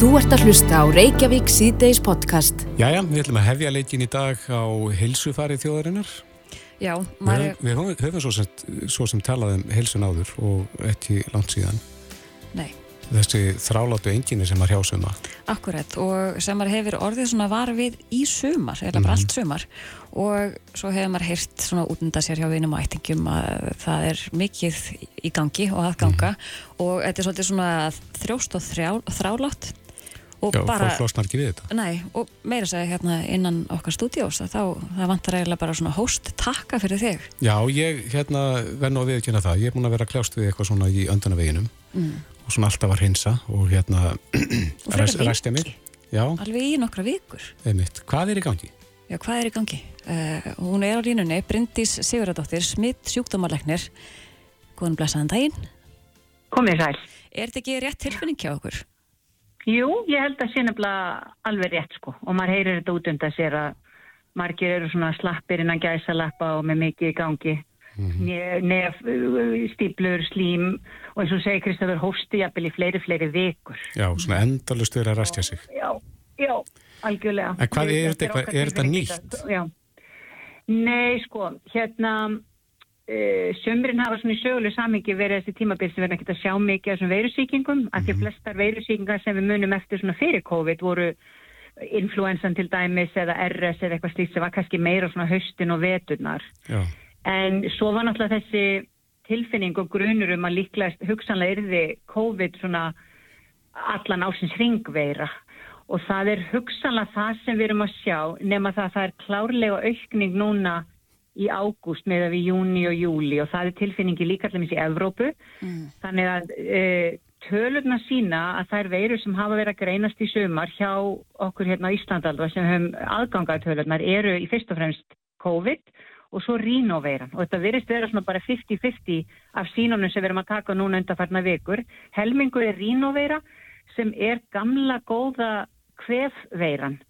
Þú ert að hlusta á Reykjavík síðdeis podcast. Jæja, við ætlum að hefja leikin í dag á hilsufari þjóðarinnar. Já, Við, maður, við höfum, höfum svo, sem, svo sem talað um hilsun áður og ekki langt síðan. nei, Þessi þráláttu enginni sem að hrjásuma. akkurat og sem maður hefur orðið svona var við í sumar, eða bara allt sumar og svo hefur maður heyrt svona útnunda sér hjá vinum og ættingum að það er mikið í gangi og aðganga og þetta er svolítið svona þrjóst og þrjá, þrálátt og Já, bara, fólk losnar ekki við þetta. nei, og meira segja hérna innan okkar stúdíós að þá, það vantar eiginlega bara svona hóst takka fyrir þig Já, ég hérna verð nú að viðkynna það. Ég er búin að vera kljást við eitthvað svona í öndanaveginum mm. og svona alltaf að hreinsa og hérna og ræstja mig. Já, alveg í nokkra vikur einmitt. Hvað er í gangi? Já, hvað er í gangi? Uh, hún er á línunni, Bryndís Sigurðardóttir, smitt sjúkdómarleiknir. Góðan blessaðan daginn. Komið sæl. Er þetta ekki rétt tilfinning hjá okkur? Jú, ég held að sé nefnilega alveg rétt sko og maður heyrir þetta út undan sér að margir eru svona slappir innan gæsa lappa og með mikið í gangi. Nef, nef, stíplur, slím og eins og segir Kristofur hósti jafnvel í fleiri, fleiri vikur. Já, svona endalust verið að ræstja sig. Já, já, algjörlega. En hvað er þetta er þetta nýtt? Já. Nei, sko, hérna, sömurinn hafa svona í söguleg samingi verið þessi tímabil sem verður ekkert að sjá mikið af þessum veirusíkingum, af því að flestar veirusíkingar sem við munum eftir svona fyrir COVID voru influensan til dæmis eða RS eða eitthvað slíkt sem var kannski meira svona haustin og veturnar. Já, En svo var náttúrulega þessi tilfinning og grunur um að líklega hugsanlega yrði COVID svona allan ásins ringveira og það er hugsanlega það sem við erum að sjá nema það að það er klárlega aukning núna í ágúst með að við júni og júli og það er tilfinningi líka allir í Evrópu. Þannig að e, tölurna sína að það er veirur sem hafa verið að greinast í sumar hjá okkur hérna á Íslandalva sem höfum aðgangað tölurnar eru í fyrst og fremst COVID og svo rínoveiran og þetta virðist vera svona bara 50-50 af sínunum sem við erum að taka núna undanfarnar vikur. Helmingur er rínoveira sem er gamla góða kvefveiran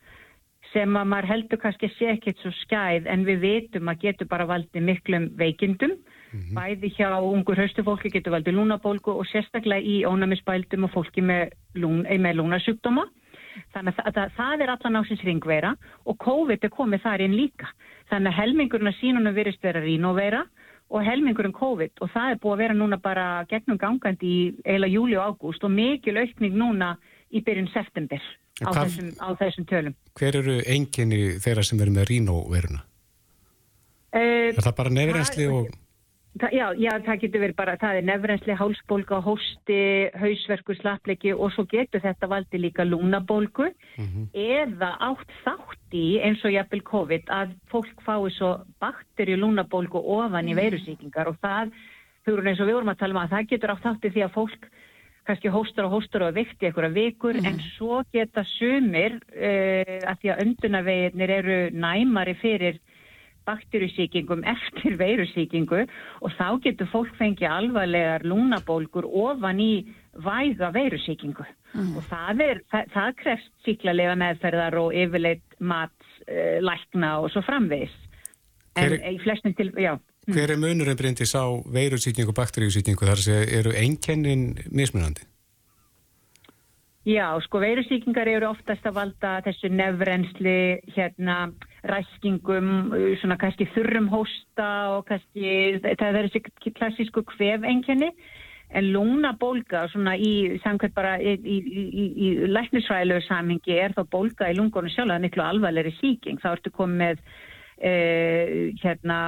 sem að maður heldur kannski sé ekkert svo skæð en við vitum að getur bara valdið miklum veikindum. Bæði hjá ungur haustufólki getur valdið lúnabólgu og sérstaklega í ónæmisbældum og fólki með, lún, eh, með lúnasjúkdóma þannig að það, það er allan ásins ringveira og COVID er komið þar inn líka. Þannig að helmingurinn að sínunum virðist vera rínoveira og helmingurinn COVID og það er búið að vera núna bara gegnum gangandi í eila júli og ágúst og mikil aukning núna í byrjun september á, Hvað- þessum, á þessum tölum. hver eru enginni þeirra sem verður með rínoveruna? Uh, Er það bara nefnrensli og... Það, já, já, það getur verið bara, það er nefrensli, hálsbólga, hósti, hausverku, slappleiki og svo getur þetta valdi líka lúnabólgu eða átt þátt í eins og jafnvel COVID að fólk fái svo bakterju lúnabólgu ofan í veirusíkingar og það, þú erum eins og við vorum að tala um að það getur átt þátt í því að fólk kannski hóstar og hóstar og vikti einhverja vikur en svo geta sumir uh, að því að öndunaveginir eru næmari fyrir bakterjusíkingum eftir veirusíkingu og þá getur fólk fengið alvarlegar lúnabólgur ofan í væga veirusíkingu og það, er, það, það krefst síklalega meðferðar og yfirleitt mat, uh, lækna og svo framvegis. En Hver- í flestum til, já, Hver er munurinn brindis á veirusýkingu og bakteríusýkingu? Þar að segja eru einkennin mismunandi? Já, sko veirusíkingar eru oftast að valda þessu nefrensli, hérna, ræskingum, svona kannski þurrum hósta og kannski, það er þessi klassísku kvefengjani, en lúnabólga, svona í, samkvæmt bara í, í, í, í læknisfræðilegu samingi er þá bólga í lungunum sjálf, er miklu alvarlegri síking, þá ertu komið með, uh, hérna,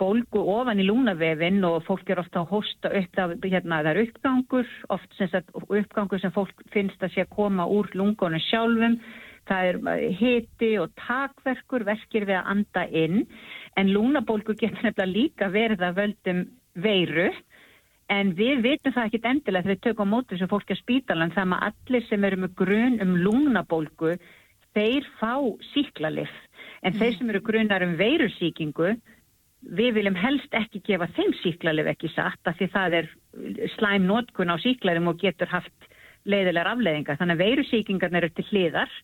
bólgu ofan í lúnavefin og fólk er ofta að hosta upp af, hérna, það er uppgangur, oft sem sagt, uppgangur sem fólk finnst að sé að koma úr lungunum sjálfum, það er hiti og takverkur, verkir við að anda inn, en lúnabólgu getur nefnilega líka verið að völdum veiru, en við vitum það ekkit endilega þegar við tökum á móti þessu fólki að spítalan, það með allir sem eru með grun um lúnabólgu, þeir fá síklarlif, en þeir sem eru grunar um veirusíkingu, við viljum helst ekki gefa þeim síklarlif ekki satt af því það er slæm nótkun á síklarum og getur haft leiðilegar afleiðingar. Þannig að veirusíkingarnir eru til hliðar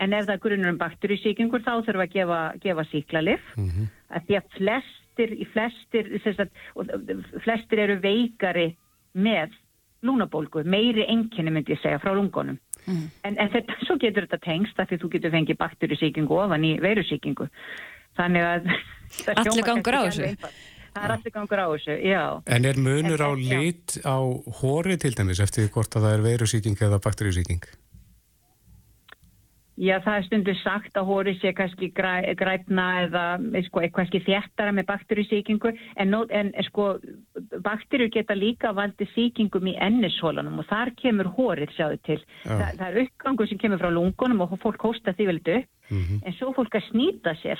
en ef það er grunnur um bakteríusíkingur þá þurfum við að gefa, gefa síklarlif. Mm -hmm. Því að flestir, í flestir, sagt, flestir eru veikari með lúnabólgu, meiri enginni myndi ég segja frá lungunum. Mm. En, en þetta, svo getur þetta tengst að því þú getur fengið bakterísíkingu ofan í veirusíkingu. Þannig að... Allir gangur á þessu? Það er allir gangur á þessu, já. En er munur á lit á hóri til dæmis eftir hvort að það er veirusíking eða bakterísíking? Já, það er stundu sagt að hóri sé kannski græ, grætna eða sko, kannski þjættara með bakterísíkingu en, en sko, bakteríu geta líka valdi síkingum í ennishólanum og þar kemur hórið sjáðu til. Þa, það er uppgangu sem kemur frá lungunum og fólk hósta því veldu mm -hmm. en svo fólk að snýta sér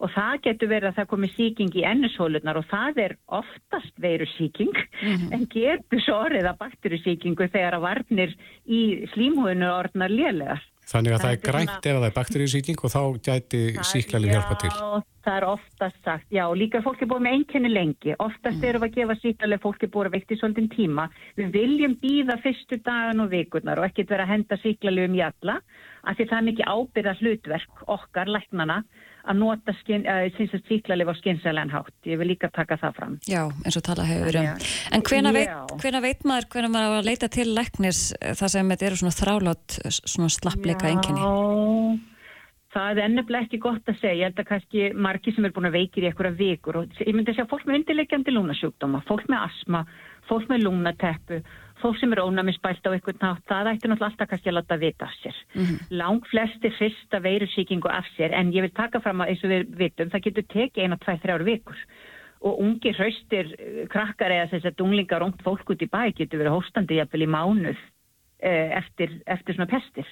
og það getur verið að það komi síking í ennishólunar og það er oftast veru síking mm -hmm. en getur svo orðið að bakterísíkingu þegar að varnir í slímhúinu orðnar lélegar. Þannig að það, það er grænt ef það er bakterísíking og þá gæti síklarlega hjálpa til. Já, það er oftast sagt, já, líka fólk er búið með einkenni lengi. Oftast mm. erum við að gefa síklarlega fólk er búið að veikt í svolítinn tíma. Við viljum býða fyrstu dagan og vikurnar og ekkert vera að henda síklarlega um jalla af því það er mikið ábyrða hlutverk okkar, læknana, að nota síklarleif á skynsælen hátt. Ég vil líka taka það fram. Já, eins og tala hefur um. En hvena veit, hvena veit maður, hvena maður að leita til læknis það sem þetta eru svona þrálátt, svona slappleika enginni? Já, það er ennabla ekki gott að segja. Ég held að kannski margi sem er búin að veikir í einhverja vikur og ég myndi að segja fólk með undirleikjandi lúnasjúkdóma, fólk með asma, fólk með lúnateppu fólk sem er ónæmisbælt á einhvern nátt, það ætti náttúrulega alltaf kannski að láta vita af sér. Mm -hmm. Lang flesti fyrsta veirusíkingu af sér, en ég vil taka fram að eins og við vitum, það getur tekið eina, tvæ, þrjáru vikur. Og ungi hraustir eh, krakkar eða þess að dunglingar ungt fólk út í bæ getur verið hóstandi jafnvel í mánuð eh, eftir, eftir svona pestir.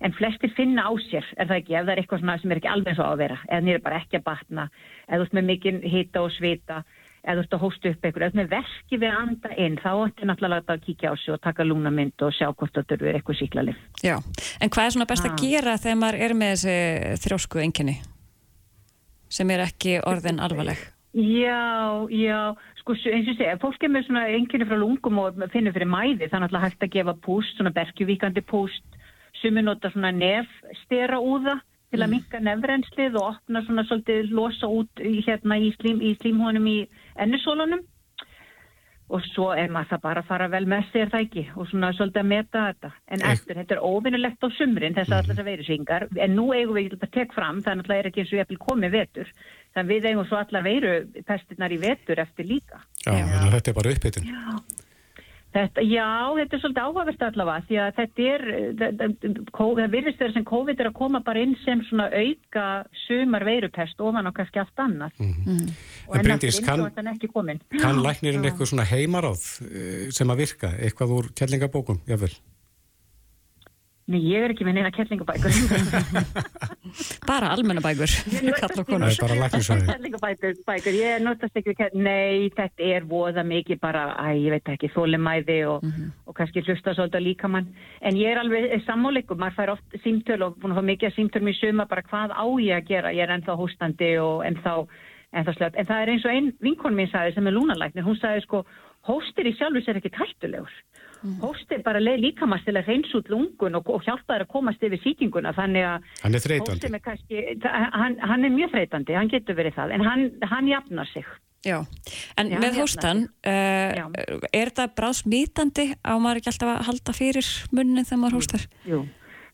En flestir finna á sér, er það ekki, ef það er eitthvað sem er ekki alveg svo á að vera, eða nýra bara ekki að batna, eða út með mikinn hita og svita, eða þú ert að hósta upp eitthvað, ef með verki við að anda inn, þá ætti náttúrulega að kíkja á sig og taka lúnamynd og sjá hvort þetta eru eitthvað síklarlif. Já, en hvað er svona best að ah. gera þegar maður er með þessi þrjósku enginni sem er ekki orðin alvarleg? Já, já, sko eins og segja, fólk er með svona enginni frá lungum og finnir fyrir mæði, þannig að hægt að gefa púst, svona berkjuvíkandi púst, suminóta svona nefstera úða til að mm. minka nefnrenslið og opna svona svolítið losa út hérna í, slím, í slímhónum í ennusólunum og svo er maður það bara að fara vel með sér það ekki? Og svona svolítið að meta þetta. En eftir, þetta er óvinnulegt á sumrin þess að mm. allar það veiru svingar en nú eigum við að tekk fram, þannig að það er ekki eins og ég eppil komið vetur. Þannig að við eigum svo allar veiru pestinnar í vetur eftir líka. Já, Já. þetta er bara uppbytun Já. Þetta, já, þetta er svolítið áhugavert allavega því að þetta er, það virðist þeirra sem COVID er að koma bara inn sem svona auka sumar veirupest ofan á kannski allt annað. Mm -hmm. Og en Bryndís, kann, kann læknirinn eitthvað svona heimaráð eh, sem að virka, eitthvað úr kjellingabókum, jáfnvel? Nei, ég er ekki með neina kettlingabækur. bara almennabækur. Það er bara laknisvæði. Kettlingabækur, ég er notast ekki Nei, þetta er voða mikið bara, æ, ég veit ekki, þólimæði og, mm -hmm. og kannski hlusta svolítið líka mann. En ég er alveg sammáleikum, maður fær oft símtöl og búin að fá mikið að símtöl mér suma bara hvað á ég að gera. Ég er ennþá hóstandi og ennþá, ennþá slöpt. En það er eins og einn vinkon mín sagði sem er lúnalæknir, hún sagði sko, hóstir í sjálfur sér ekki tættulegur. Mm. Hósti er bara leið líkamast til að reyns út lungun og, og hjálpa þær að komast yfir síkinguna þannig að hann er þreytandi er kannski, hann, hann er mjög þreytandi, hann getur verið það en hann, hann jafnar sig Já, en Já, með hóstan uh, er það bráð smítandi á maður ekki alltaf að halda fyrir munnin þegar maður hóstar? Jú,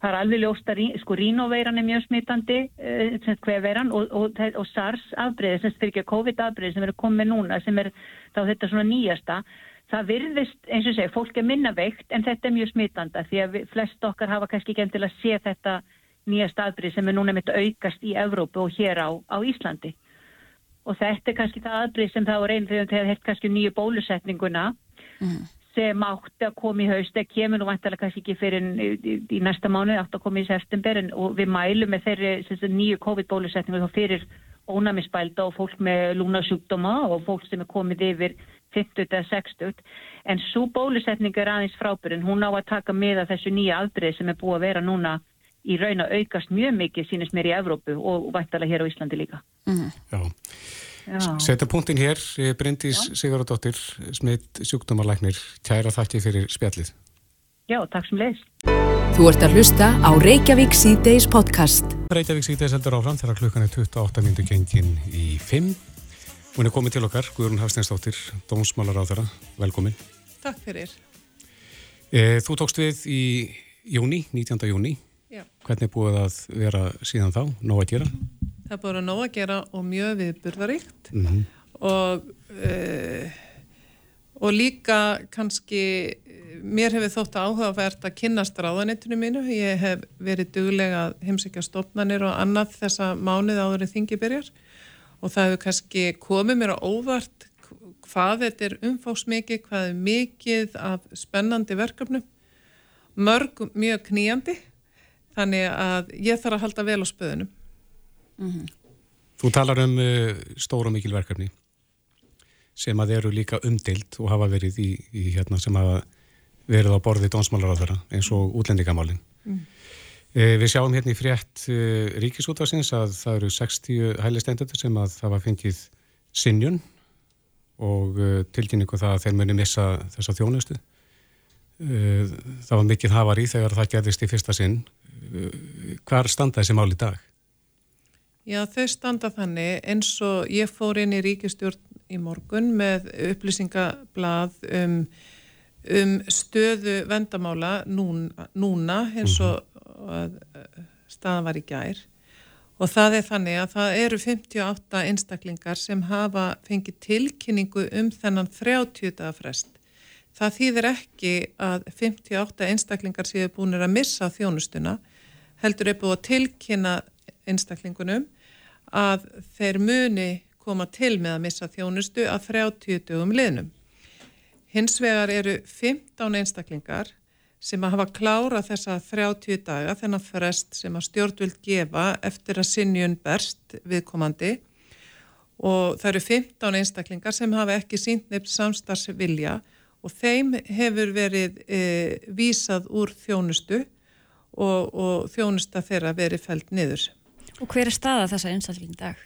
það er alveg ljóst að sko rínóveiran er mjög smítandi uh, hverveiran og, og, og SARS afbreyði, sem ekki COVID afbreyði sem eru komið núna, sem er þá þetta svona nýjasta það virðist, eins og segja, fólk er minna veikt en þetta er mjög smitanda því að við, flest okkar hafa kannski ekki enn til að sé þetta nýja staðbrið sem er núna mitt aukast í Evrópu og hér á, á Íslandi. Og þetta er kannski það aðbrið sem var einn þegar það hefði kannski nýju bólusetninguna mm. Sem átti að koma í haust, það kemur nú vantilega kannski ekki fyrir í, í, í næsta mánu, átti að koma í september en, og við mælum með þeirri nýju COVID-bólusetningu þá fyrir ónæmisbælda og fólk með lúnasjúkdóma og fólk sem er komið yfir 50 eða 60 en svo bólusetning er aðeins frábyrjun, hún á að taka með að þessu nýja aldrei sem er búið að vera núna í raun að aukast mjög mikið sínist mér í Evrópu og vættalega hér á Íslandi líka. Mm. Já. Já. Setta punktin hér, eh, Bryndís Sigurðardóttir, smitt sjúkdómarlæknir, kæra þakki fyrir spjallið. Já, takk sem leiðis. Þú ert að hlusta á Reykjavík C-Days podcast. Reykjavík C-Days heldur áfram þegar klukkan er 28 minúti gengin í 5. Hún er komið til okkar, Guðrún Hafsteinsdóttir, dómsmálar á þeirra. Velkomin. Takk fyrir. E, þú tókst við í júni, 19. júni. Já. Hvernig búið að vera síðan þá, nóg að gera? Það búið að nóg að gera og mjög viðburðaríkt. Mm -hmm. og, uh, og líka kannski mér hefur þótt áhugavert að kynast ráðanettinu mínu. Ég hef verið duglega heimsækja stofnanir og annað þessa mánuð áður en þingi byrjar. Og það hefur kannski komið mér á óvart hvað þetta er umfásmikið, hvað er mikið af spennandi verkefnum, mörg mjög kníjandi þannig að ég þarf að halda vel á spöðunum mm -hmm. Þú talar um uh, stóra mikil verkefni sem að eru líka umdild og hafa verið í, í hérna sem hafa verið á borði dónsmálar á þeirra eins og útlendingamálin mm. uh, Við sjáum hérna í frétt uh, ríkisútvarsins að það eru 60 hælistendur sem að var fengið sinjun og tilkynningu það að þeir muni missa þessa þjónustu það var mikið hafar í þegar það gerðist í fyrsta sinn hvar standa þessi mál í dag? Já, þau standa þannig eins og ég fór inn í ríkistjórn í morgun með upplýsingablað um, um stöðu vendamála núna, núna eins og að, staðan var í gær og það er þannig að það eru 58 einstaklingar sem hafa fengið tilkynningu um þennan 30 dagar frest. Það þýðir ekki að 58 einstaklingar séu búinir að missa þjónustuna heldur er búið að tilkynna einstaklingunum að þeir muni koma til með að missa þjónustu að 30 dögum liðnum. Hins vegar eru 15 einstaklingar sem að hafa klára þessa 30 daga þennan frest sem að stjórnvöld gefa eftir að sinjun berst viðkomandi og það eru 15 einstaklingar sem hafa ekki sínt nefn samstarfsvilja og þeim hefur verið e, vísað úr þjónustu og, og þjónusta þeirra verið fælt niður. Og hver er staða þessa einstakling dag?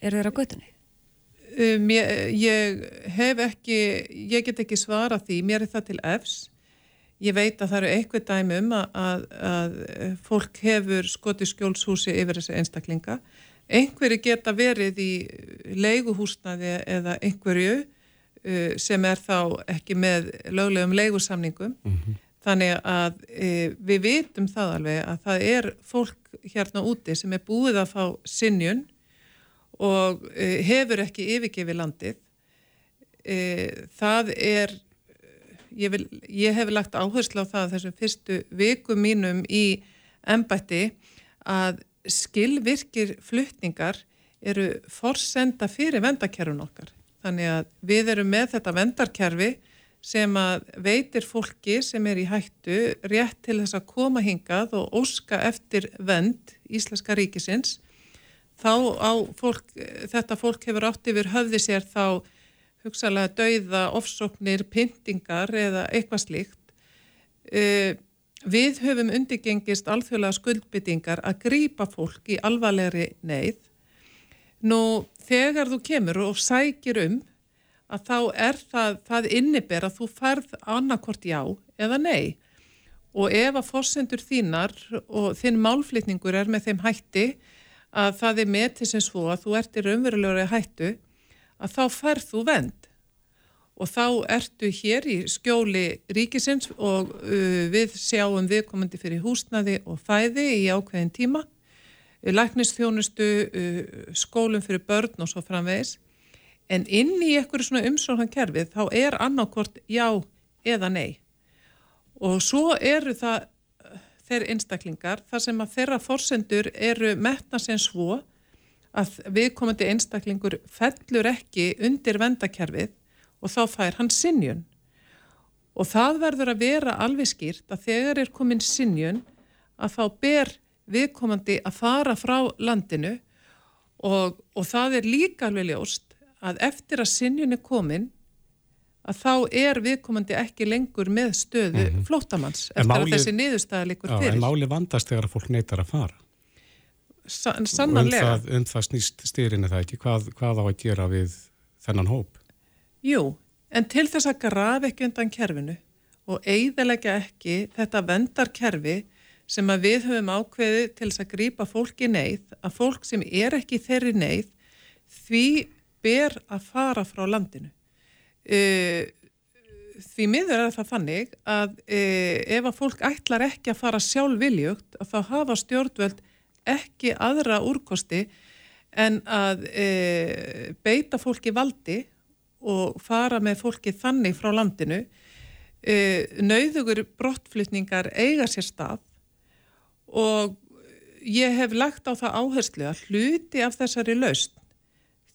Er þeirra á götunni? Um, ég, ég hef ekki, ég get ekki svara því, mér er það til efs. Ég veit að það eru eitthvað dæmum að, að, að fólk hefur skoti skjólshúsi yfir þessi einstaklinga. Einhverju geta verið í leiguhúsnaði eða einhverju uh, sem er þá ekki með löglegum leigusamningum. Mm -hmm. Þannig að e, við vitum það alveg að það er fólk hérna úti sem er búið að fá sinjun og e, hefur ekki yfirgefið landið. E, það er, ég, vil, ég hef lagt áherslu á það þessum fyrstu vikum mínum í ennbætti að skilvirkir fluttningar eru forsenda fyrir vendakerfun okkar. Þannig að við erum með þetta vendarkerfi sem að veitir fólki sem er í hættu rétt til þess að koma hingað og óska eftir vend Íslenska ríkisins þá á fólk, þetta fólk hefur átt yfir höfði sér þá hugsalega dauða, ofsóknir, pyntingar eða eitthvað slíkt. Uh, við höfum undirgengist alþjóðlega skuldbyttingar að grýpa fólk í alvarlegri neyð. Nú, þegar þú kemur og sækir um að þá er það, það inniber að þú færð annarkort já eða nei. Og ef að fórsendur þínar og þinn málflýtningur er með þeim hætti að það er með til sem svo að þú ert í raunverulegri hættu að þá færð þú vend og þá ertu hér í skjóli ríkisins og uh, við sjáum viðkomandi fyrir húsnaði og fæði í ákveðin tíma, læknistjónustu, uh, skólum fyrir börn og svo framvegis en inn í einhverju svona umsóknarkerfið þá er annarkort já eða nei. Og svo eru það þeir einstaklingar þar sem að þeirra forsendur eru metna sem svo að viðkomandi einstaklingur fellur ekki undir vendakerfið og þá fær hann sinjun og það verður að vera alveg skýrt að þegar er komin sinjun að þá ber viðkomandi að fara frá landinu og, og það er líka alveg ljóst að eftir að sinjun er komin að þá er viðkomandi ekki lengur með stöðu mm -hmm. flótamanns eftir máli, að þessi niðurstaða likur fyrir. En máli vandast þegar fólk neytar að fara? Sa sannanlega. Und það, und það snýst styrinu það ekki? Hvað, hvað á að gera við þennan hóp? Jú, en til þess að graf ekki undan kerfinu og eigðalega ekki þetta vendarkerfi sem að við höfum ákveðið til þess að grýpa fólki neyð, að fólk sem er ekki þeirri neyð, því ber að fara frá landinu. Uh, því miður er það þannig að e, ef að fólk ætlar ekki að fara sjálf viljugt að þá hafa stjórnvöld ekki aðra úrkosti en að e, beita fólki valdi og fara með fólki þannig frá landinu e, nauðugur brottflutningar eiga sér stað og ég hef lagt á það áherslu að hluti af þessari laust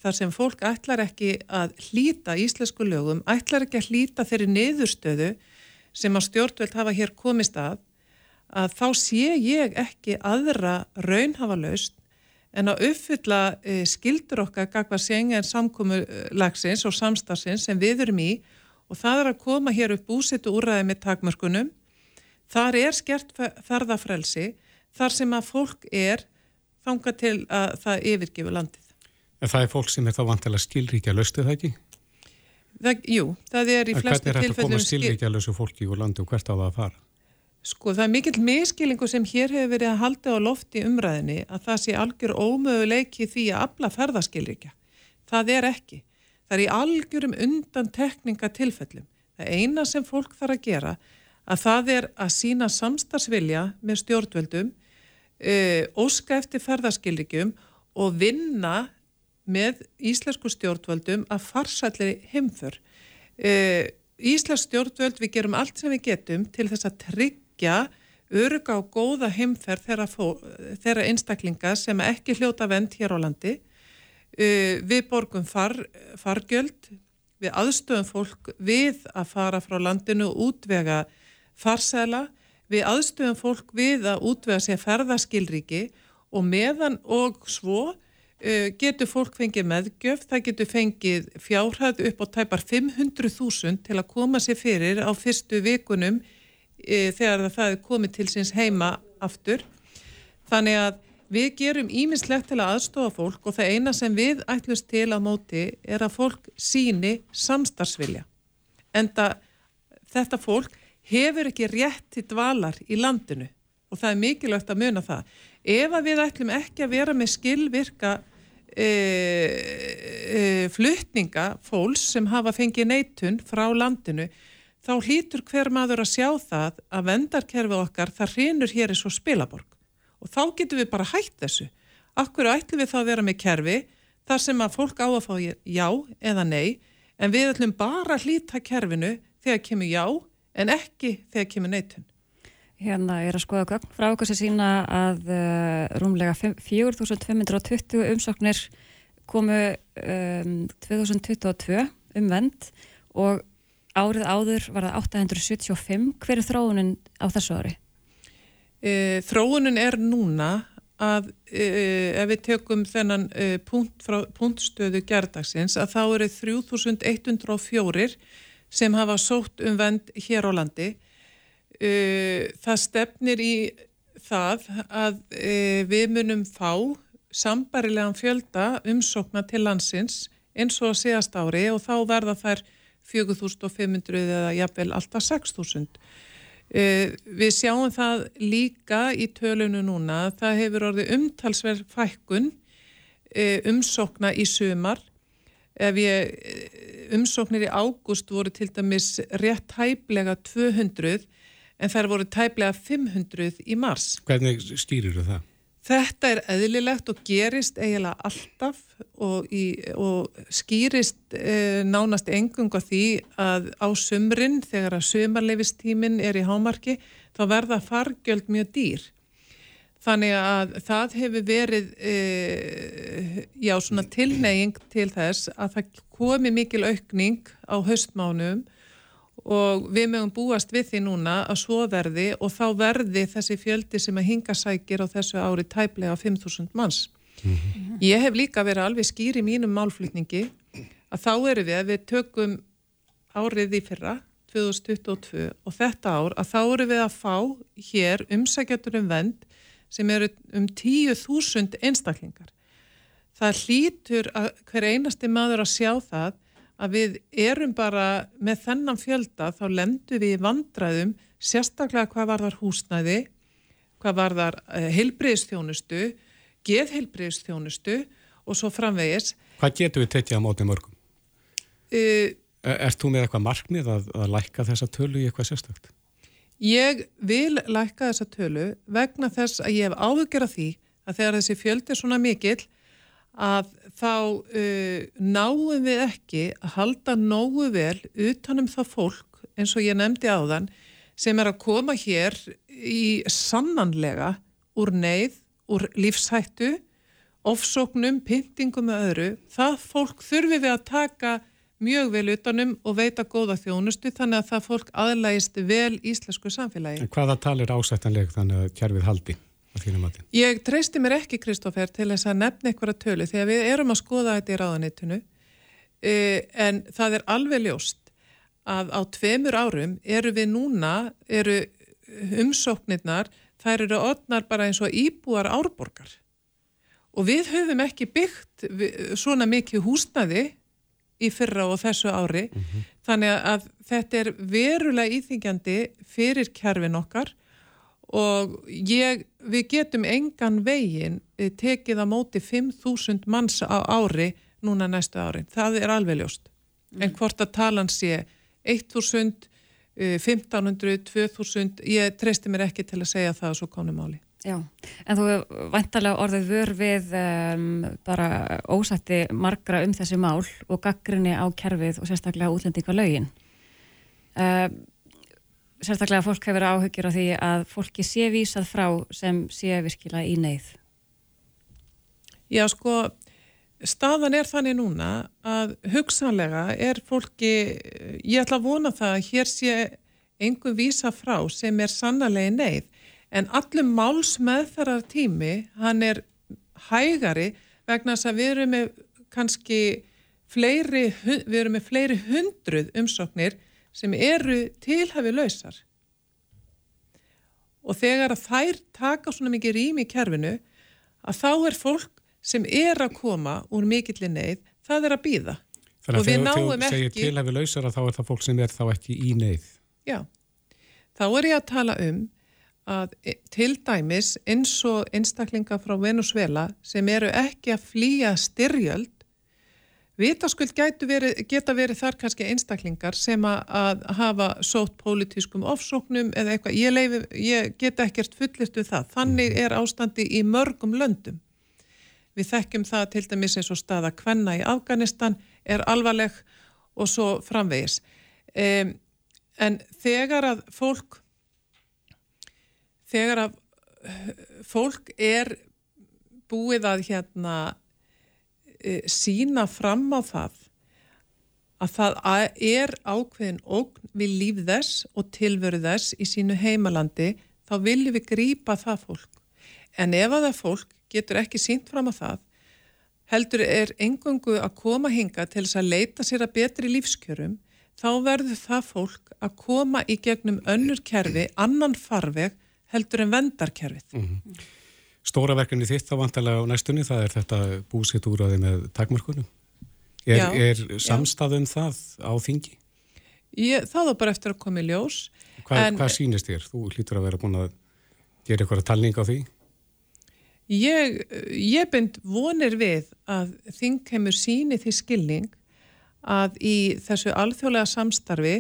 þar sem fólk ætlar ekki að hlýta íslensku lögum, ætlar ekki að hlýta þeirri niðurstöðu sem að stjórnveld hafa hér komist að, að þá sé ég ekki aðra raunhafa laust en að uppfylla e, skildur okkar gagva sengen samkómulagsins og samstagsins sem við erum í og það er að koma hér upp búsitu úræði með takmörkunum. Þar er skert ferðafrelsi þar sem að fólk er þanga til að það yfirgefu landið. En það er fólk sem er þá vantilega skilríkja löstu það ekki? Það, jú, það er í flestu tilfellum... Hvernig er þetta að koma skilríkja lösu fólki úr landi og hvert á það að fara? Sko það er mikill miskilingu sem hér hefur verið að halda á lofti umræðinni að það sé algjör ómöguleiki því að abla ferðaskilríkja. Það er ekki. Það er í algjörum undan tekninga tilfellum. Það eina sem fólk þarf að gera að það er að sína samstagsvilja með stjórnvöldum uh, óska eftir ferðarskilrigjum og vinna með íslensku stjórnvöldum að farsællir heimför. Uh, Íslensk stjórnvöld við gerum allt sem við getum til þess að tryggja öruga og góða heimferð þeirra, þeirra einstaklinga sem ekki hljóta vend hér á landi. Uh, við borgum far, fargjöld, við aðstöðum fólk við að fara frá landinu og útvega farsæla við aðstöðum fólk við að útvega sér ferðaskilríki og meðan og svo getur fólk fengið meðgjöf, það getur fengið fjárhæð upp á tæpar 500.000 til að koma sér fyrir á fyrstu vikunum uh, þegar það er komið til síns heima aftur. Þannig að við gerum ímislegt til að aðstofa fólk og það eina sem við ætlumst til á móti er að fólk síni samstarfsvilja. En þetta fólk hefur ekki rétt til dvalar í landinu og það er mikilvægt að muna það. Ef að við ætlum ekki að vera með skilvirka e, e, flutninga fólks sem hafa fengið neitun frá landinu, þá hlýtur hver maður að sjá það að vendarkerfi okkar það hrinur hér í svo spilaborg og þá getum við bara hægt þessu. Akkur ætlum við þá að vera með kerfi þar sem að fólk á að fá já eða nei en við ætlum bara að hlýta kerfinu þegar kemur já en ekki þegar kemur neitun. Hérna er að skoða gögn frá okkur sem sína að uh, rúmlega 4520 umsóknir komu um, 2022 um vend og árið áður var það 875. Hver er þróunin á þessu ári? E, þróunin er núna að e, ef við tökum þennan e, punkt frá, punktstöðu gerðdagsins að þá eru 3104 sem hafa sótt um vend hér á landi. Uh, það stefnir í það að uh, við munum fá sambarilegan fjölda umsókna til landsins eins og síðast ári og þá verða þær 4500 eða jafnvel alltaf 6000. Uh, við sjáum það líka í tölunu núna, það hefur orðið umtalsverð fækkun umsókna í sumar ef ég umsóknir í ágúst voru til dæmis rétt tæplega 200 en þær voru tæplega 500 í mars. Hvernig stýrir það? Þetta er eðlilegt og gerist eiginlega alltaf og, í, og skýrist e, nánast engung á því að á sumrin þegar að sumarleifistímin er í hámarki þá verða fargjöld mjög dýr. Þannig að það hefur verið e, já, tilneying til þess að það komi mikil aukning á höstmánum og við mögum búast við því núna að svo verði og þá verði þessi fjöldi sem að hinga sækir á þessu ári tæplega 5.000 manns. Mm -hmm. Ég hef líka verið alveg skýr í mínum málflutningi að þá eru við að við tökum árið í fyrra 2022 og þetta ár að þá eru við að fá hér umsækjatur um vend sem eru um 10.000 einstaklingar. Það hlýtur að hver einasti maður að sjá það að við erum bara með þennan fjölda þá lendu við í vandraðum sérstaklega hvað var þar húsnæði, hvað var þar eh, heilbreyðstjónustu, geðheilbreyðstjónustu og svo framvegis. Hvað getur við tekið á mótið mörgum? Uh, Er þú með eitthvað markmið að, að lækka þessa tölu í eitthvað sérstökt? Ég vil lækka þessa tölu vegna þess að ég hef áhugjör af því að þegar þessi fjöldi er svona mikill að þá uh, náum við ekki að halda nógu vel utanum það fólk eins og ég nefndi á þann sem er að koma hér í sannanlega úr neyð, úr lífshættu, ofsóknum, pyntingum og öðru. Það fólk þurfi við að taka mjög vel utanum og veita góða þjónustu þannig að það fólk aðlægist vel íslensku samfélagi. En hvaða talir ásættanleg þannig að kjærfið haldi? Ég treysti mér ekki, Kristófer, til þess að nefna einhverja tölu að við erum að skoða þetta í ráðanitinu uh, en það er alveg ljóst að á tveimur árum eru við núna, eru umsóknirnar, þær eru odnar bara eins og íbúar árborgar. Og við höfum ekki byggt svona mikið húsnaði í fyrra og þessu ári. Mm -hmm. þannig að þetta er verulega íþingjandi fyrir kjærfin okkar og ég, við getum engan veginn eh, tekið á móti 5.000 manns á ári núna næstu ári, það er alveg ljóst mm. en hvort að talan sé 1.000 1500, 2000 ég treysti mér ekki til að segja það á svo konu máli Já, en þú vantarlega orðið vör við um, bara ósætti margra um þessi mál og gaggrinni á kerfið og sérstaklega útlendinga lögin. Uh, sérstaklega fólk hefur áhugir á því að fólki sé vísað frá sem sé virkilega í neyð. Já, sko, staðan er þannig núna að hugsanlega er fólki, ég ætla að vona það að hér sé einhver vísa frá sem er sannarlega í neyð en allum máls meðferðar tími hann er hægari vegna þess að við erum með kannski fleiri, við erum með fleiri hundruð umsóknir sem eru tilhafi lausar og þegar að þær taka svona mikið rými í kerfinu að þá er fólk sem er að koma úr mikillir neyð, það er að býða Þannig að þegar þú segir ekki... tilhafi lausar að þá er það fólk sem er þá ekki í neyð. Já, þá er ég að tala um að e, til dæmis eins og einstaklinga frá Venezuela sem eru ekki að flýja styrjöld vitaskuld verið, geta verið þar kannski einstaklingar sem að, hafa sótt pólitískum ofsóknum eða eitthvað, ég, leifi, ég geta ekkert fullist við það, þannig er ástandi í mörgum löndum. Við þekkjum það til dæmis eins og staða kvenna í Afganistan er alvarleg og svo framvegis. Um, en þegar að fólk þegar að eh, fólk er búið að hérna sína fram á það að það er ákveðin ógn við líf þess og tilveru þess í sínu heimalandi þá viljum við grýpa það fólk en ef að það fólk getur ekki sínt fram á það heldur er engungu að koma hinga til þess að leita sér að betri lífskjörum þá verður það fólk að koma í gegnum önnur kerfi, annan farveg heldur en vendarkerfið. Mm -hmm. Stóra verkefni þitt þá vantarlega á næstunni, það er þetta búsitt úrraði með takmörkunum. Er, já, er samstafum það á þingi? Ég, það var bara eftir að koma í ljós. Hva, en, hvað sínist þér? Þú hlýtur að vera búin að gera eitthvað talning á því? Ég, ég bind vonir við að þing kemur síni því skilning að í þessu alþjóðlega samstarfi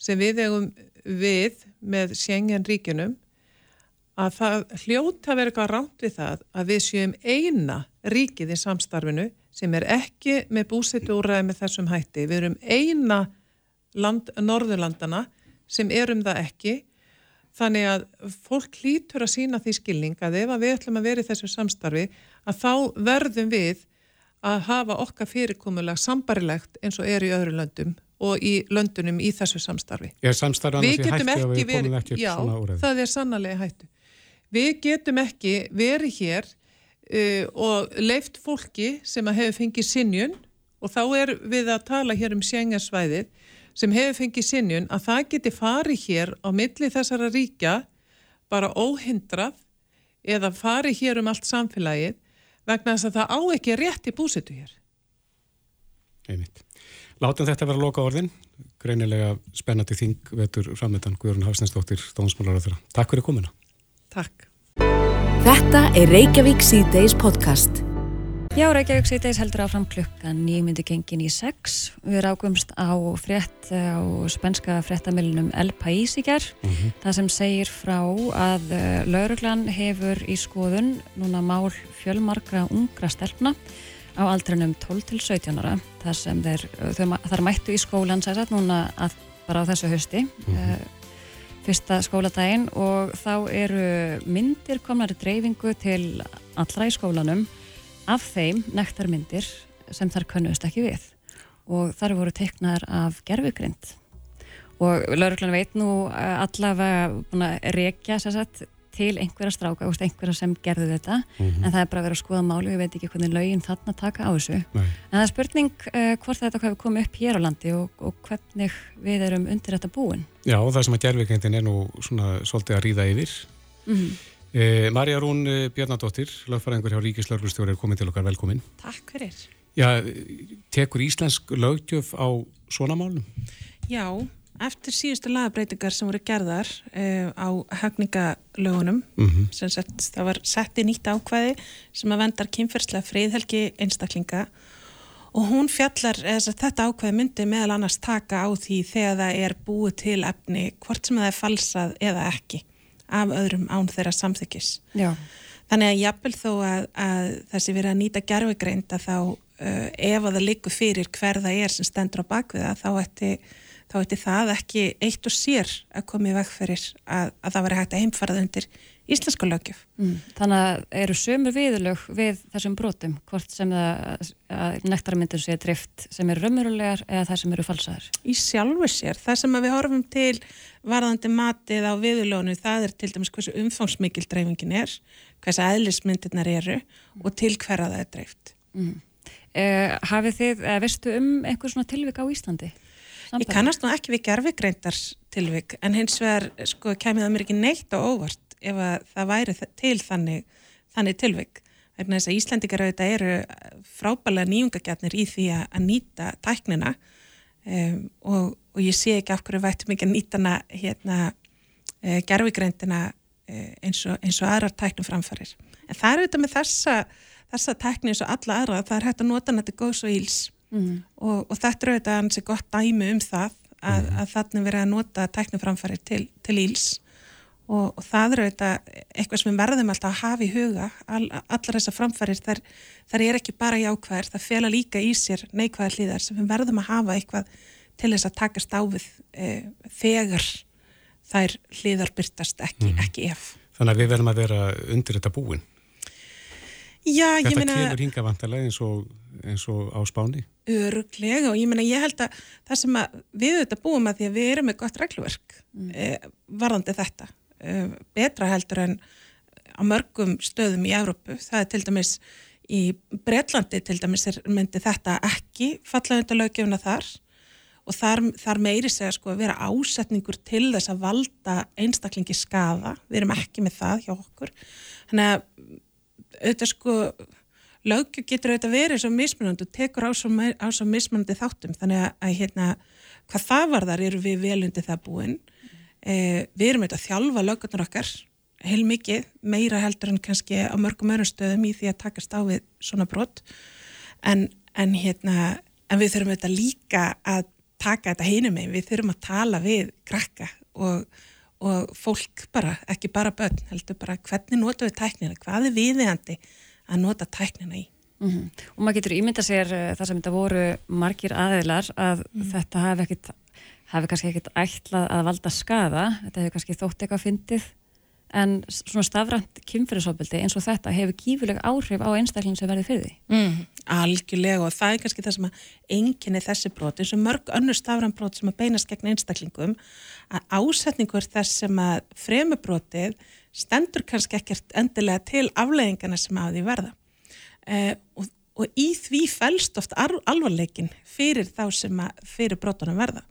sem við eigum við með Sjengen ríkunum að það hljóta vera eitthvað ránt við það að við séum eina ríkið í samstarfinu sem er ekki með búsettu úræði með þessum hætti. Við erum eina land, norðurlandana sem erum það ekki. Þannig að fólk hlýtur að sína því skilning að ef að við ætlum að vera í þessu samstarfi að þá verðum við að hafa okkar fyrirkomulega sambarilegt eins og er í öðru löndum og í löndunum í þessu samstarfi. Er samstarfan þessi hætti að við komum ekki upp svona úræði? Já, það er sannlega hættu. Við getum ekki verið hér uh, og leift fólki sem að hefur fengið sinjun og þá er við að tala hér um sjengarsvæðið sem hefur fengið sinjun að það geti farið hér á milli þessara ríkja bara óhindrað eða farið hér um allt samfélagið vegna þess að það á ekki rétt í búsitu hér. Einmitt. Látum þetta vera að loka orðin. Greinilega spennandi þing vetur framöndan Guðrún Hafsnæsdóttir, Dómsmálar á þeirra. Takk fyrir komuna. Takk. Þetta er Reykjavík C-Days podcast. Já, Reykjavík sýteis heldur áfram klukkan nýmyndu gengin í sex. Við rákumst á frétt á spenska fréttamilunum El País í gerð. Mm -hmm. Það sem segir frá að eh, lauruglan hefur í skoðun núna mál fjölmarkra ungra stelpna á aldrinum 12 til 17 ára. Það sem þeir, þau, þar mættu í skólan sérsagt núna að, bara á þessu hösti. Mm -hmm. Fyrsta skóladaginn og þá eru myndir komnari dreifingu til allra í skólanum af þeim nektarmyndir sem þar könnust ekki við. Og þar voru teiknar af gerfugrind og lauruglan veit nú eh, allavega rekja sagt, til einhverja stráka, einhverja sem gerðu þetta mm -hmm. en það er bara að vera að skoða máli við veit ekki hvernig laugin þarna taka á þessu Nei. en það er spurning uh, hvort þetta hafi komið upp hér á landi og, og hvernig við erum undir þetta búin Já, og það sem að gerfugrindin er nú svona svolítið að ríða yfir mm -hmm. Eh, Marja Rún eh, Bjarnadóttir, lögfæraðingur hjá Ríkislauglustjóri er komin til okkar, velkomin. Takk fyrir. Já, tekur íslensk lögjöf á svona málum? Já, eftir síðustu lagabreitingar sem voru gerðar eh, á hagningalögunum, mm -hmm. sem sett, það var sett í nýtt ákvæði sem að vendar kynferðslega friðhelgi einstaklinga og hún fjallar, eða þetta ákvæði myndi meðal annars taka á því þegar það er búið til efni, hvort sem það er falsað eða ekki af öðrum án þeirra samþykis. Já. Þannig að jafnvel þó að, að þessi verið að nýta gerfugreind að þá uh, ef að það likur fyrir hver það er sem stendur á bakviða þá ætti, þá ætti það ekki eitt og sér að komið veg fyrir að, að það veri hægt að heimfarað undir íslenska lögjöf. Mm. Þannig að eru sömur viðlög við þessum brotum, hvort sem það nektarmyndir sé drift sem eru raumurulegar eða það sem eru falsaðar? Í sjálfu sér, það sem við horfum til varðandi matið á viðlögnu, það er til dæmis hversu umfangsmikil dreifingin er, hversu aðlismyndirnar eru og til hverja það er dreift. Mm. Eh, hafið þið, eh, veistu um einhver svona tilvik á Íslandi? Ég kannast nú ekki við gerfigreindar tilvik en hins vegar sko kemið það mér ekki neitt á óvart ef það væri til þannig, þannig tilvik. Þannig að Íslandikar auðvitað eru frábælega nýjungagjatnir í því að nýta tæknina um, og, og ég sé ekki af hverju vært mikið að nýta hana hérna, uh, gerfigreindina uh, eins, og, eins og aðrar tæknum framfarir. En það er auðvitað með þessa, þessa tækni eins og alla aðra, það er hægt að nota til góðs og íls mm. og, og þetta er auðvitað hansi gott dæmi um það að, mm. að þannig verið að nota tæknum framfarir til, til íls og, og það eru eitthvað sem við verðum alltaf að hafa í huga All, allar þessar framfærir þar, þar er ekki bara jákvæðir, það fela líka í sér neikvæðar hlýðar sem við verðum að hafa eitthvað til þess að taka stáfið e, þegar þær hlýðar byrtast ekki, mm. ekki ef Þannig að við verðum að vera undir þetta búin Já, þetta meina, kemur hingavantarlega eins, eins og á spáni Öruglega og ég meina ég held að það sem að við þetta búum að því að við erum með gott reglverk mm. e, varðandi þetta Eh, betra heldur en á mörgum stöðum í Európu. Það er til dæmis í Breitlandi til dæmis er, myndi þetta ekki falla undir löggefuna þar og þar, þar meiri segja sko að vera ásetningur til þess að valda einstaklingi skafa. Við erum ekki með það hjá okkur. Þannig að auðvitað sko löggjum getur auðvitað verið svo mismunandi og tekur á svo, á svo mismunandi þáttum. Þannig að, að hérna hvað það var þar eru við vel undir það búinn Eh, við erum auðvitað að þjálfa lögurnar okkar heil mikið, meira heldur en kannski á mörgum öðrum stöðum í því að takast á við svona brott en, en hérna, en við þurfum auðvitað líka að taka þetta heinum með, við þurfum að tala við krakka og, og fólk bara, ekki bara börn heldur bara hvernig nota við tæknina hvað er viðiðandi að nota tæknina í mm -hmm. og maður getur ímynda sér uh, þar sem þetta voru margir aðeilar að mm -hmm. þetta hafi ekkit hafi kannski ekkert ætlað að valda skada, þetta hefur kannski þótt eitthvað fyndið, en svona stafrænt kynferðisofbildi eins og þetta hefur gífuleg áhrif á einstaklinn sem verði fyrir því. Mm, algjörlega og það er kannski það sem að enginni þessi brot, eins og mörg önnur stafrænt brot sem að beinast gegn einstaklingum, að ásetningur þess sem að fremurbrotið stendur kannski ekkert endilega til afleðingana sem að því verða. Eh, og, og í því fælst oft alvarleikin fyrir þá sem að fyrir brotunum verða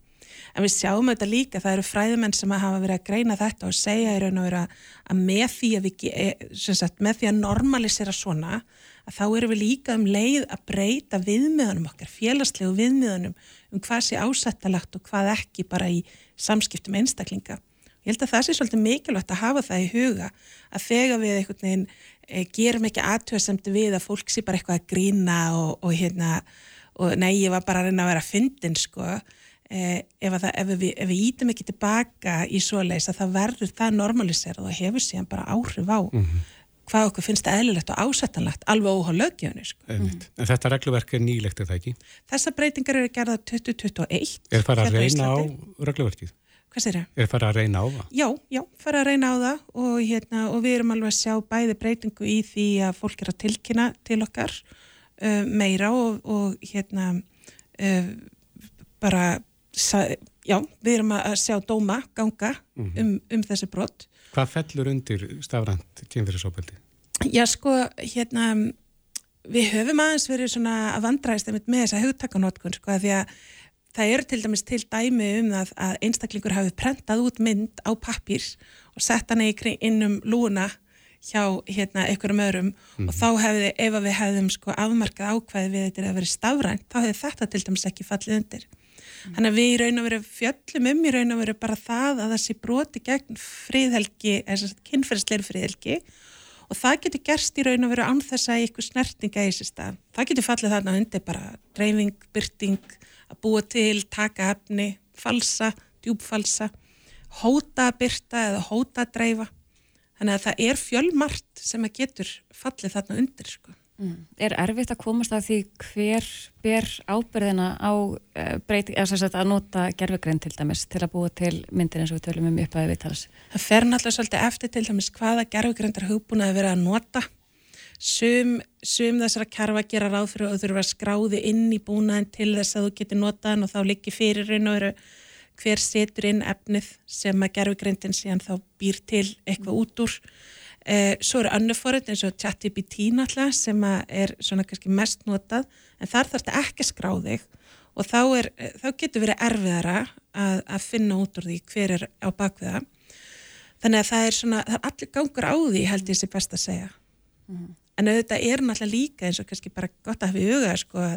en við sjáum þetta líka, það eru fræðumenn sem hafa verið að greina þetta og segja í raun og vera að með því að, við, eh, sagt, með því að normalisera svona að þá eru við líka um leið að breyta viðmiðunum okkar, félagslegu viðmiðunum um hvað sé ásættalagt og hvað ekki bara í samskiptum einstaklinga Ég held að það sé svolítið mikilvægt að hafa það í huga að þegar við einhvern veginn e, gerum ekki aðtöðasemti við að fólk sé bara eitthvað að grína og, og hérna og nei, ég var bara að reyna að vera að fyndin sko e, ef, það, ef, við, ef við ítum ekki tilbaka í svo leys að það verður það normaliserað og hefur síðan bara áhrif á mm -hmm. hvað okkur finnst eðlilegt og ásættanlegt alveg óhá lögjöfni sko. mm -hmm. En þetta regluverk er nýlegt eða ekki? Þessa breytingar eru gerða 2021 Er það að reyna á regluverkið? Hvað sér það? Er það að reyna á það? Já, já, fara að reyna á það og, hérna, og við erum alveg að sjá bæði breytingu í því að fólk er að tilkynna til okkar uh, meira og, og hérna uh, bara já, við erum að sjá dóma ganga mm -hmm. um, um þessi brott. Hvað fellur undir stafrænt kynfyrirsópildi? Já, sko, hérna við höfum aðeins verið svona að vandræðist með þessa hugtakanótkun, sko, því að það eru til dæmis til dæmi um það að einstaklingur hafi prentað út mynd á pappir og sett hann inn um lúna hjá hérna einhverjum öðrum mm og þá hefði, ef við hefðum sko afmarkað ákvæði við þetta að vera stafrænt, þá hefði þetta til dæmis ekki fallið undir. Þannig að við í raun og veru fjöllum um í raun og veru bara það að það sé broti gegn fríðhelgi, eða kynferðsleir fríðhelgi og það getur gerst í raun og veru án þess að ykkur snertinga í þessi stað. Það getur fallið þarna undir bara dreifing, byrting, að búa til, taka efni, falsa, djúbfalsa, hóta að byrta eða hóta að dreifa. Þannig að það er fjölmart sem að getur fallið þarna undir sko. Mm. Er erfitt að komast að því hver ber ábyrðina á uh, breyti, sagt, að nota gerfegrein til dæmis til að búa til myndir eins og við tölum um upphæði viðtalas? Það fer náttúrulega svolítið eftir til dæmis hvaða gerfegreindar hugbúna að vera að nota. Sum, sum þessara kerfa gera ráð fyrir að þú þurfa að skráði inn í búnaðin til þess að þú getur notaðan og þá líki fyrir raun og veru hver setur inn efnið sem að gerfegreindin síðan þá býr til eitthvað út úr. Eh, svo eru annu forrið eins og ChatGPT náttúrulega sem er svona kannski mest notað en þar þarf þetta ekki skráðið og þá, er, þá getur verið erfiðara að, að finna út úr því hver er á bakviða. Þannig að það er svona, það er allir gangur á því held ég sé best að segja. Mm -hmm. En auðvitað er náttúrulega líka eins og kannski bara gott að hafa í huga sko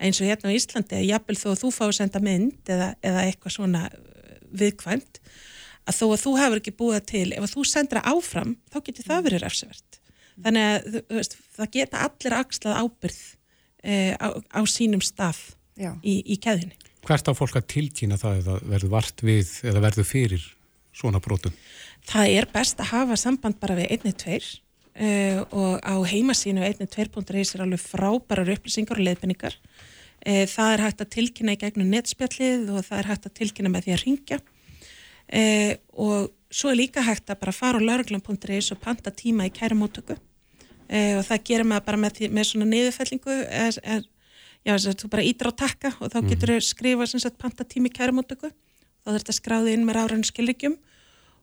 eins og hérna á Íslandi að jafnvel þó að þú fá að senda mynd eða, eða eitthvað svona viðkvæmt að þó að þú hefur ekki búið til, ef að þú sendur það áfram, þá getur það verið refsivert. Þannig að veist, það geta allir axlað ábyrð eh, á, á sínum stað í, í keðinni. Hvert á fólk að tilkýna það eða verður vart við eða verður fyrir svona brotum? Það er best að hafa samband bara við einni tveir eh, og á heimasínu einni tveir.is er alveg frábærar upplýsingar og leðbenningar. Eh, það er hægt að tilkynna í gegnum netspjallið og það er hægt að tilkynna með því að ringja eh, og svo er líka hægt að bara fara á lauruglan.is og panta tíma í kærumótöku eh, og það gerir maður bara með, með svona niðurfellingu er, er, já þú bara ídra á takka og þá mhm. getur þau skrifa sem sagt panta tíma í kærumótöku þá þurft að skráði inn með áræðinu skilrigjum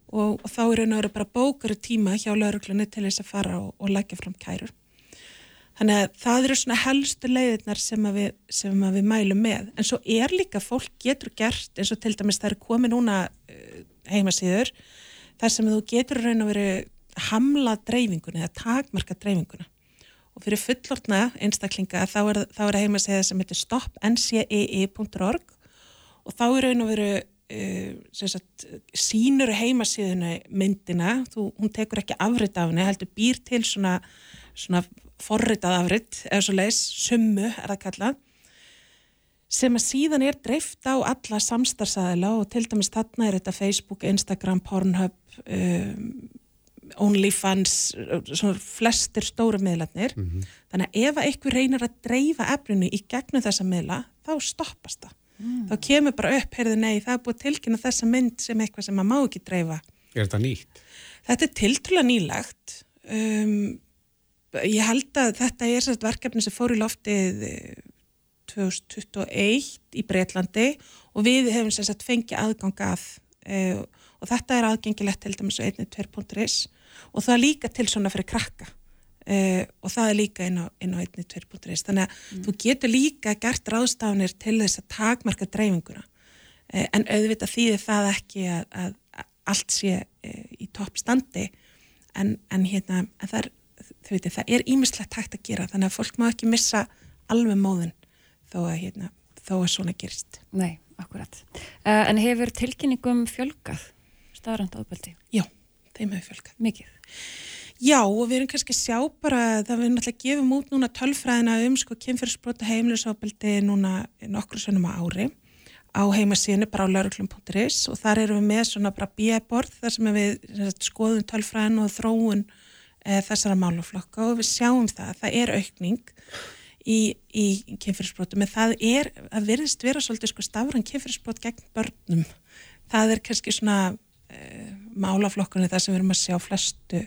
og, og þá er og veru bara bókaru tíma hjá lauruglunni til þess að fara og, og lækja fram kærur Þannig að það eru svona helstu leiðirnar sem að, við, sem að við mælum með. En svo er líka fólk getur gert eins og til dæmis það eru komið núna uh, heimasíður þar sem þú getur raun og veru hamla dreifinguna eða takmarka dreifinguna. Og fyrir fullortna einstaklinga þá er, er heimasíða sem heitir stopncee.org og þá er raun og sagt, sínur heimasíðuna myndina, þú, hún tekur ekki afrið af henni, heldur býr til svona, svona forritað afrið, eða svo leiðis, summu er það kallað, sem að síðan er dreift á alla samstarfsæðila og til dæmis þarna er þetta Facebook, Instagram, Pornhub, um, OnlyFans, svona flestir stóru miðlarnir. Mm -hmm. Þannig að ef eitthvað reynir að dreifa efninu í gegnum þessa miðla, þá stoppast það. Mm. Þá kemur bara upp, heyrðu nei, það er búið tilkynna þessa mynd sem eitthvað sem maður má ekki dreifa. Er þetta nýtt? Þetta er tiltrúlega nýlagt. Um, ég held að þetta er sérst verkefni sem fór í loftið 2021 eh, í Breitlandi og við hefum sérst fengið aðgang að e, og þetta er aðgengilegt til dæmis á 1.2.is og það er líka til svona fyrir krakka e, og það er líka inn á, á 1.2.is þannig að mm. þú getur líka gert ráðstafanir til þess að takmarka dreifinguna e, en auðvitað þýðir það ekki að, að, að allt sé í toppstandi en, en hérna en það er veitir, það er ímislegt hægt að gera þannig að fólk má ekki missa alveg móðin þó að, hérna, þó að svona gerist. Nei, akkurat. Uh, en hefur tilkynningum fjölgað staðrand ábeldi? Já, þeim hefur fjölkað. Mikið? Já, og við erum kannski að sjá bara, það við náttúrulega gefum út núna tölfræðina um sko kynferðsbrota heimilisofbeldi núna nokkru sönnum á ári á heimasíðinu bara á lauruglum.is og þar erum við með svona bara bíaborð þar sem við skoðum tölfræðin og þróun e, þessara máluflokka og við sjáum það að það er aukning í, í kynferðsbrotum en það er að virðist vera svolítið sko stafran kynferðsbrot gegn börnum. Það er kannski svona e, málaflokkunni það sem við erum að sjá flestu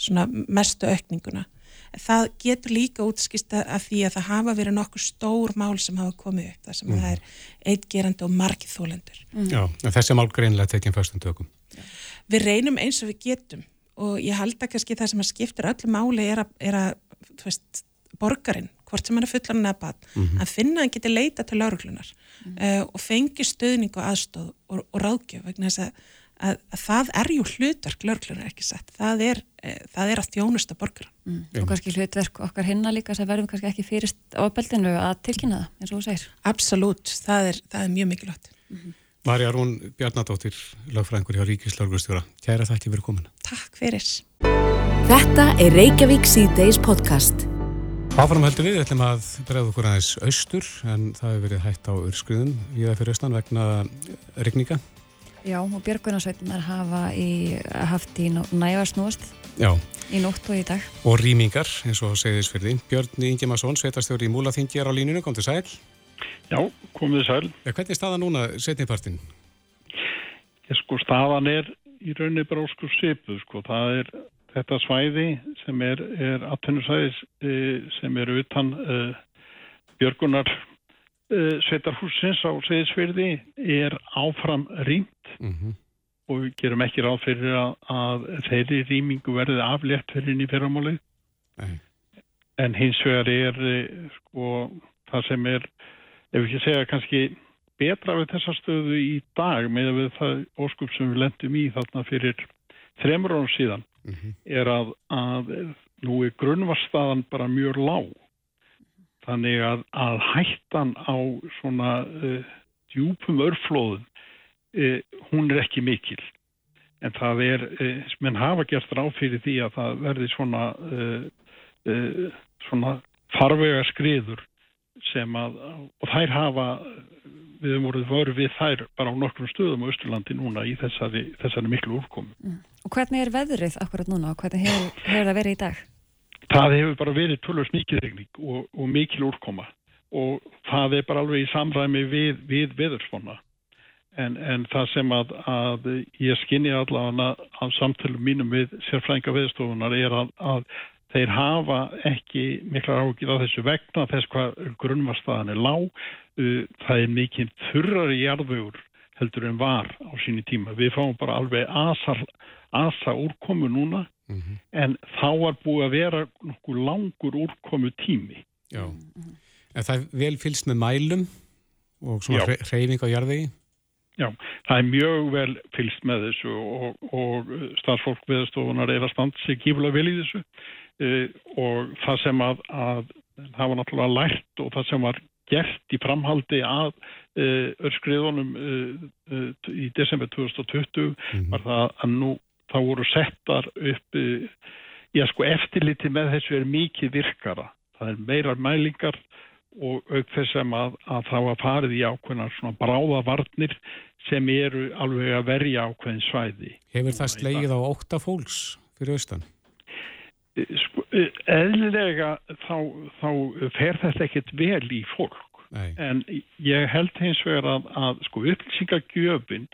svona mestu aukninguna það getur líka útskist af því að það hafa verið nokkur stór mál sem hafa komið upp, það sem mm. það er eitgerandi og margið þólendur. Mm. Já, en þessi mál greinlega tekinn fyrstum tökum. Við reynum eins og við getum og ég held að kannski það sem að skiptir öllu máli er að, er að veist, borgarinn, hvort sem hann er fullan eða bann, mm -hmm. að finna að hann geti leita til lauruglunar mm. uh, og fengi stöðning og aðstóð og, og ráðgjöf vegna þess að að, að það er ju hlutverk lörglunar ekki sett, það er, e, það er að þjónusta borgar. Mm. Og kannski hlutverk okkar hinna líka sem verðum kannski ekki fyrist á beldinu að tilkynna það eins og þú segir. Absolut, það er, það er mjög mikilvægt. Mm -hmm. Marja Rún Bjarnadóttir, lagfræðingur hjá Ríkislauglustjóra. Kæra þakki fyrir komuna. Takk fyrir. Þetta er Reykjavík C-Days podcast. Áfram heldur við, við ætlum að bregða okkur aðeins austur en það hefur verið hægt á urskriðum í það fyrir austan vegna regninga Já, og björgunarsveitunar hafa í, haft í nævarsnúast í nótt og í dag. Og rýmingar, eins og segðis fyrir því. Björn Ingimarsson, sveitastjóri í Múlaþingi er á línunu, kom til sæl. Já, komið sæl. Ja, hvernig er staðan núna setnipartin? Sko, staðan er í rauninni bara óskur sipuð, sko. Það er þetta svæði sem er, er atvinnusæðis eh, sem er utan uh, björgunar Sveitarhúsins á Seyðisfyrði er áfram rýmt mm -hmm. og við gerum ekki ráð fyrir að, að þeirri rýmingu verði aflétt fyrir inn í fyrramáli en hins vegar er uh, sko það sem er, ef ekki segja kannski betra við þessa stöðu í dag með við það óskup sem við lendum í þarna fyrir þremur árum síðan mm -hmm. er að, að nú er grunnvarstaðan bara mjög lág Þannig að, að hættan á svona uh, djúpum örflóðum, uh, hún er ekki mikil. En það er, uh, menn hafa gert ráð fyrir því að það verði svona, svona farvega skriður sem að, og þær hafa, við höfum voruð voru við þær bara á nokkrum stöðum á Östurlandi núna í þessari, þessari miklu úrkomu. Mm. Og hvernig er veðrið akkurat núna og hvernig hefur, hefur það verið í dag? Það hefur bara verið tölvöld mikið regning og, og mikil úrkoma. Og það er bara alveg í samræmi við, við veðursponna en, en það sem að, að ég skinni allavega af samtölu mínum við sérfrænga veðstofunar er að, að þeir hafa ekki mikla ágið á þessu vegna þess hvað grunnvarstaðan er lág. Uh, það er mikið þurrar í jarðvögur heldur en var á síni tíma við fáum bara alveg asa, asa úrkomu núna mm -hmm. en þá var búið að vera nokkuð langur úrkomu tími. Já, en það er vel fylst með mælum og svona hreyfing á jarðegi? Já, það er mjög vel fylst með þessu og, og starffólk viðstofunar er að standa sig kífulega vel í þessu uh, og það sem að, að það var náttúrulega lært og það sem var gert í framhaldi að uh, örskriðunum uh, í desember 2020 mm var það að nú þá voru settar upp eh, já sko eftirliti með þessu er mikið virkara. Það er meirar mælingar og auk þess að, að það var farið í ákveðnar svona bráðavarnir sem eru alveg að verja ákveðin svæði. Hefur það slegið á ótta fólks fyrir austan? Eh, sko, eh, eðlilega þá, þá fer þetta ekkert vel í fólk Nei. en ég held hins vegar að, að sko upplýsingagjöfin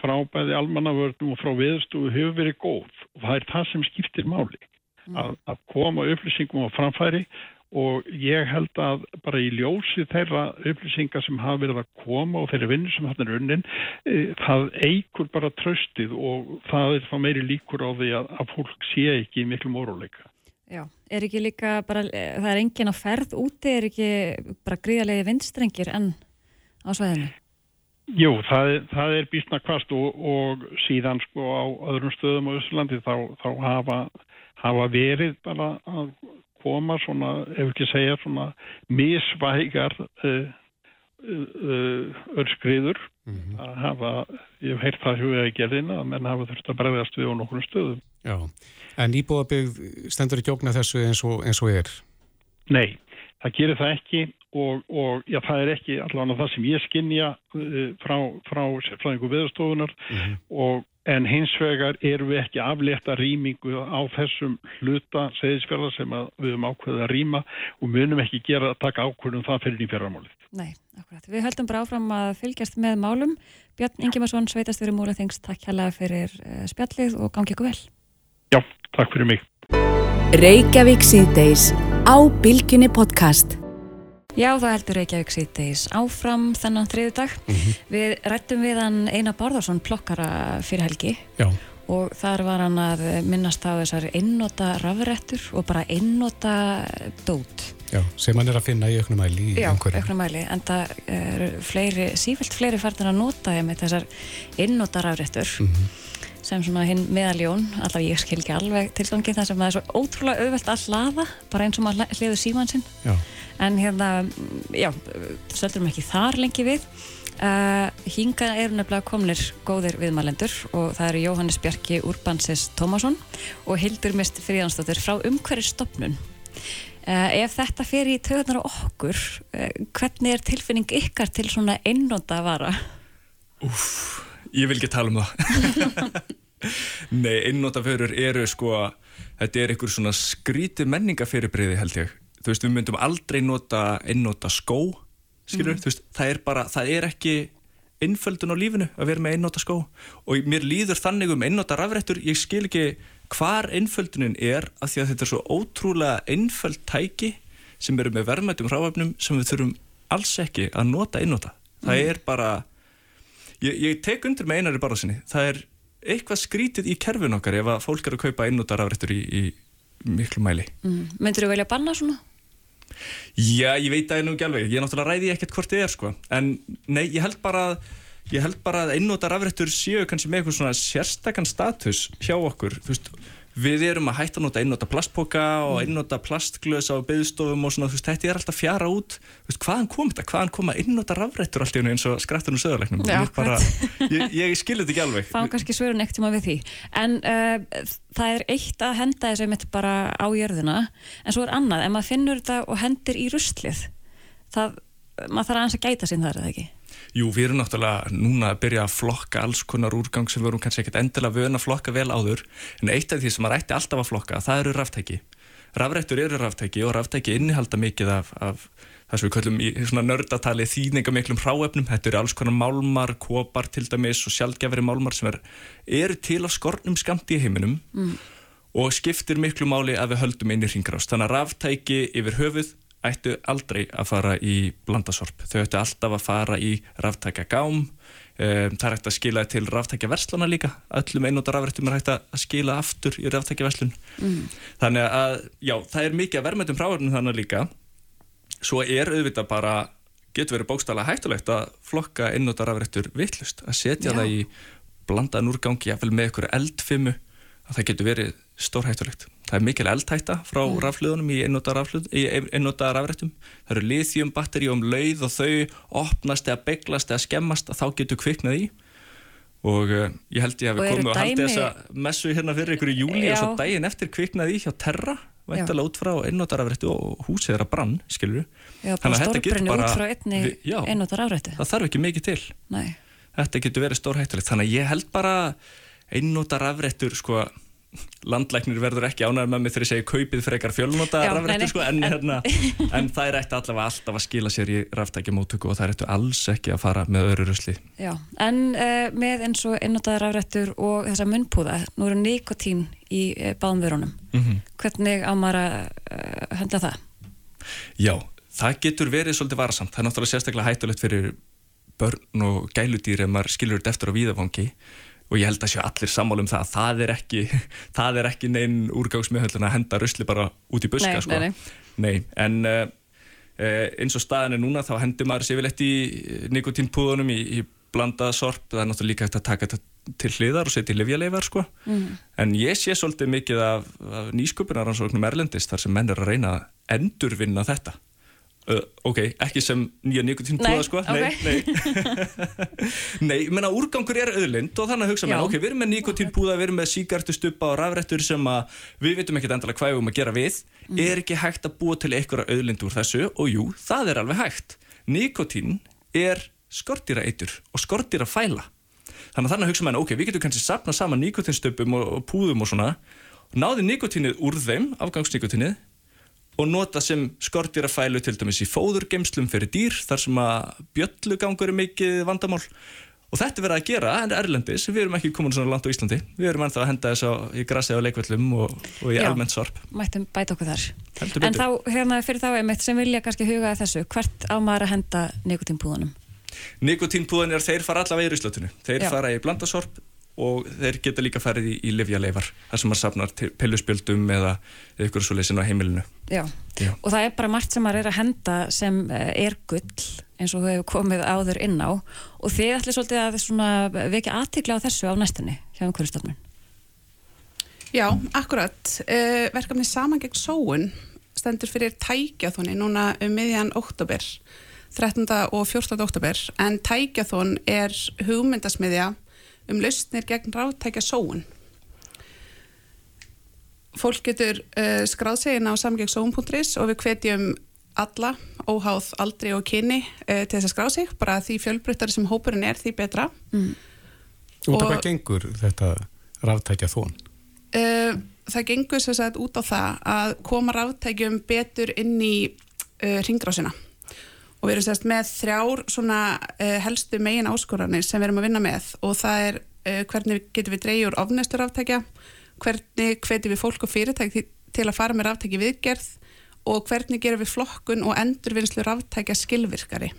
frá bæði almannavörnum og frá viðstofu hefur verið góð og það er það sem skiptir máli mm. að, að koma upplýsingum á framfæri og ég held að bara í ljósi þeirra upplýsingar sem hafa verið að koma og þeirra vinnur sem hann er unnin e, það eigur bara tröstið og það er þá meiri líkur á því að, að fólk sé ekki miklu móruleika. Já, er ekki líka bara, e, það er engin á ferð úti, er ekki bara gríðarlegi vindstrengir enn á sveðinu? Jú, það, það er bísna kvast og, og síðan sko á öðrum stöðum á Össlandi þá, þá hafa, hafa verið bara að koma svona, ef ekki segja svona misvægar uh, uh, örskriður að hafa, ég hef heyrt það í gerðina að menn hafa þurft að bregðast við á nokkrum stöðum. Já, en íbúðabygg stendur ekki okna þessu eins og, eins og er? Nei, það gerir það ekki og, og já, það er ekki allavega það sem ég skinnja uh, frá, frá sérfræðingu viðstofunar Mhm. og en hins vegar erum við ekki aflétta rýmingu á þessum hluta segðisfjörða sem að við höfum ákveðið að rýma og munum ekki gera að taka ákveðum það fyrir í fjarramálið. Nei, akkurat. Við höldum bara áfram að fylgjast með málum. Björn Ingimarsson, sveitastjóri Múlaþings, takk hérlega fyrir uh, spjallið og gangi ykkur vel. Já, takk fyrir mig. Reykjavík síðdeis á Bilginni podcast. Já, það heldur Reykjavík síðdeis áfram þennan þriðu dag. Við rættum við hann Einar Bárðarsson plokkara fyrir helgi Já, og þar var hann að minnast á þessar einnota rafrættur og bara einnota dót. já, sem hann er að finna í auknum mæli í Já, einhverju. auknum mæli, en það eru fleiri, sífælt fleiri færðin að nota með þessar einnota rafrættur sem svona hinn meðaljón, allavega ég skil ekki alveg tilgangi það sem það er svo ótrúlega auðvelt að hlaða, bara eins og maður hliður síman sinn. Já, en hérna, já, stöldum ekki þar lengi við. Uh, hingað eru nefnilega komnir góðir viðmælendur og það eru Jóhannes Bjarki Urbansis Tómasson og Hildur Mist Fríðansdóttir frá umhverfisstofnun. Uh, ef þetta fer í töðunar á okkur uh, hvernig er tilfinning ykkar til svona einnóta vara? Ég vil ekki tala um það Nei, einnóta förur eru sko þetta er einhver svona skríti menningafyrirbreyði held ég. Þú veist, við myndum aldrei nota einnóta skó skilur, þú veist, það er bara það er ekki einföldun á lífinu að vera með einnóta skó. Og mér líður þannig um einnóta rafrættur ég skil ekki hvar einföldunin er af því að þetta er svo ótrúlega einföld tæki sem eru með verðmættum hráöfnum sem við þurfum alls ekki að nota einnóta það er bara ég, ég tek undir með einari bara sinni það er eitthvað skrítið í kerfin okkar ef að fólk er að kaupa einnóta rafrættur í, í miklu mæli Mm. Myndur þú velja að banna svona? Já, ég veit það nú ekki alveg, ég náttúrulega ræði ekkert hvort þið er sko, en nei, ég held bara að ég held bara að einnóta rafrættur séu kannski með eitthvað svona sérstakann status hjá okkur, þú veist við erum að hætta að nota einnóta plastpoka og einnóta plastglös á byggstofum og svona, þú veist, þetta er alltaf fjara út. Þú veist, hvaðan kom þetta, hvaðan koma einnóta rafrættur alltaf eins og skrættunum söðurleiknum Já, ég, bara, ég, ég skilur þetta ekki alveg. Fá kannski svörun ekkert tíma við því. En uh, það er eitt að henda þessu mitt bara á jörðina. En svo er annað, ef maður finnur þetta og hendir í ruslið það, maður þarf aðeins að gæta sín þar eða ekki Jú, við erum náttúrulega núna að byrja að flokka alls konar úrgang sem við erum kannski ekkert endilega vöna að flokka vel áður en eitt af því sem maður ætti alltaf að flokka það eru ráftæki. Rafrættur eru ráftæki og ráftæki innihalda mikið af, af það sem við kallum í svona nördatali þýninga miklum hráefnum. Þetta eru alls konar málmar, kopar til dæmis og sjálfgefari málmar sem er, eru til á skornum skamti í heiminum og skiptir miklu máli að við höldum inn í ringrást. Þannig að ráftæki yfir höfuð ættu aldrei að fara í blandasorp. Þau ættu alltaf að fara í ráftækja gám, um, það er hægt að skila til ráftækja verslana líka, öllum einnóta rafrættum er hægt að skila aftur í ráftækja verslun. Þannig að, já, það er mikið að verðmættum fráverðinu þannig líka. Svo er auðvitað bara, getur verið bókstala hættulegt að flokka einnóta rafrættur vittlust, að setja Já. það í blandaðan úrgangi, jafnvel með ykkur eldfimu, að það getur verið stórhættulegt. Það er mikil eldhætta frá mm. rafliðunum í einnóta, rafrættum. Það eru lithium batteri um leið og þau opnast eða beglast eða skemmast að þá getur kviknað í. Og uh, ég held ég hafi eru komið og haldið þessa messu hérna fyrir ykkur í júli og svo Já. daginn eftir kviknaði í hjá Terra, væntalega út frá einnóta rafrættu og húsið þeirra brann, skilur Já, Þannig bara að bara- út frá einni Vi- já. einnóta rafrættu Það þarf ekki mikið til. Nei, þetta getur verið stórhættulegt þannig að ég held bara einnóta rafrættur sko landlæknir verður ekki ánægður með mig þegar ég segi kaupið frekar nei. rafrættur sko en, hérna, en það er ætti allavega alltaf að skila sér í ráftækjamóttöku og það er ættu alls ekki að fara með öru rusli. Já En uh, með eins og einnóta rafrættur og þessa munnpúða, nú eru nikotín í uh, báðum vörunum. Mm Hvernig á maður að uh, höndla það? Já, það getur verið svolítið varasamt. Það er náttúrulega sérstaklega hættulegt fyrir börn og gæludýr ef maður skilur þetta eftir á víðafangi og ég held að séu allir sammála um það að það er ekki, það er ekki neinn úrgáðsmiðhöllin að henda rusli bara út í buska Nei, sko. nei, Nei, en uh, eins og staðan er núna þá hendur maður sér vel eftir nikotínpúðunum í, í blandað sorp, það er náttúrulega líka hægt að taka þetta til hliðar og setja í livjaleifar sko. Mm. en ég sé svolítið mikið af, af nýsköpunaransóknum erlendist þar sem menn er að reyna að endurvinna þetta Uh, ok, ekki sem nýja nikotínpúða sko. Nei, nei. Nei, ég menna úrgangur er auðlind og þannig að hugsa mér, ok, við erum með nikotínpúða við erum með síkartustuppa og rafrættur sem að við veitum ekkert endalega hvað við erum að gera við. Mm. er ekki hægt að búa til einhverja auðlind úr þessu? Og jú, það er alveg hægt. Nikotín er skortýra eitur og skortýra fæla þannig að þannig að hugsa mér, ok, við getum kannski sapna saman nikotínstuppum og, og púðum og svona. Náði nikotínið úr þeim, afgangsnikotínið og nota sem skortýra fælu til dæmis í fóðurgemslum fyrir dýr þar sem að bjöllugangur er mikið vandamál og þetta er verið að gera en erlendis, við erum ekki komin svona langt á Íslandi við erum ennþá að henda þess á, í grassi á leikvöllum og, og í Já. almennt sorp mættum bæta okkur þar Heldur en betur. þá, hérna, fyrir þá einmitt sem vilja kannski huga að þessu, hvert á maður að henda nikotínpúðunum Nikotínpúðanir, þeir fara allavega í ruslötunu þeir Já. fara í blandasorp og þeir geta líka farið í, í livjaleifar þar sem maður safnar til pilluspjöldum eða eitthvað svo leysin á heimilinu Já. Já. og það er bara margt sem maður er að henda sem eh, er gull eins og þú hefur komið áður inn á og þið ætli svolítið að svona vekja aðtikla á þessu á næstunni hjá umhverfstofnun Já, akkurat. Uh, verkefni Saman gegn sóun stendur fyrir tækjathóni núna um miðjan oktober, 13. og 14. oktober, en tækjathón er hugmyndasmiðja um lausnir gegn ráttækja sóun. Fólk getur uh, skráð sig inn á samgegnsóun.is og við hvetjum alla, óháð aldri og kyni uh, til þess að skráð sig, bara því fjölbryttari sem hópurinn er, því betra. Út af Og- hvað gengur þetta ráftækja þón? Uh, það gengur sem sagt út á það að koma ráttækjum betur inn í uh, ringrásina og við erum sérst með þrjár svona uh, helstu megin áskoranir sem við erum að vinna með og það er uh, hvernig getum við dreigja úr ofnæstu ráttækja hvernig hvetjum við fólk og fyrirtæki til að fara með ráttæki viðgerð og hvernig gerum við flokkun og endurvinnslu ráttækja skilvirkari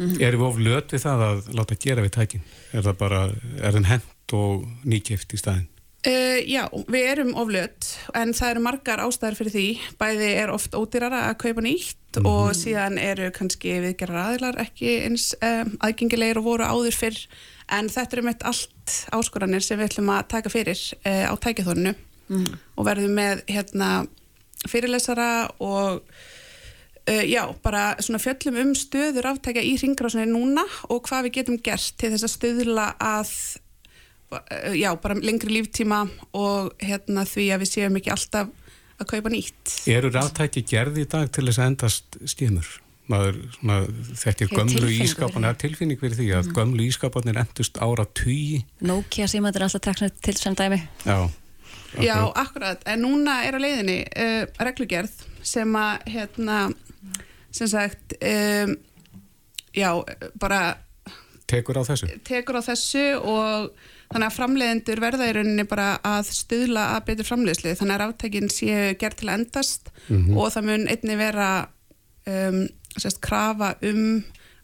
Erum við of löt við það að láta gera við tækin? Er það bara, er það hent og nýkift í staðin? Uh, já, við erum oflöt en það eru margar ástæður fyrir því. Bæði er oft ódýrara að kaupa nýtt og síðan eru kannski viðgerðar aðilar ekki eins um, aðgengilegir og voru áður fyrr. En þetta eru meitt allt áskoranir sem við ætlum að taka fyrir uh, á tækjathóninu og verðum með hérna fyrirlesara og uh, já, bara svona fjöllum um stöður aftækja í ringrásinni núna og hvað við getum gert til þess að stöðla að já, bara lengri líftíma og hérna því að við séum ekki alltaf að kaupa nýtt. Eru ráttæki gerði í dag til þess að endast stímur? Maður, svona, þetta er Hefur gömlu ískapan, það er tilfinning fyrir því að gömlu ískapanir endust ára tugi. Nokia símaður er alltaf teknað til sem dæmi Já. Já, akkurat. en núna er á leiðinni uh, reglugerð sem að hérna, sem sagt um, já, bara Tekur á þessu? tekur á þessu og þannig að framleiðendur verða í rauninni bara að stuðla að betur framleiðslu. Þannig að ráttækin séu gerð til að endast og það mun einni vera um, sérst, krafa um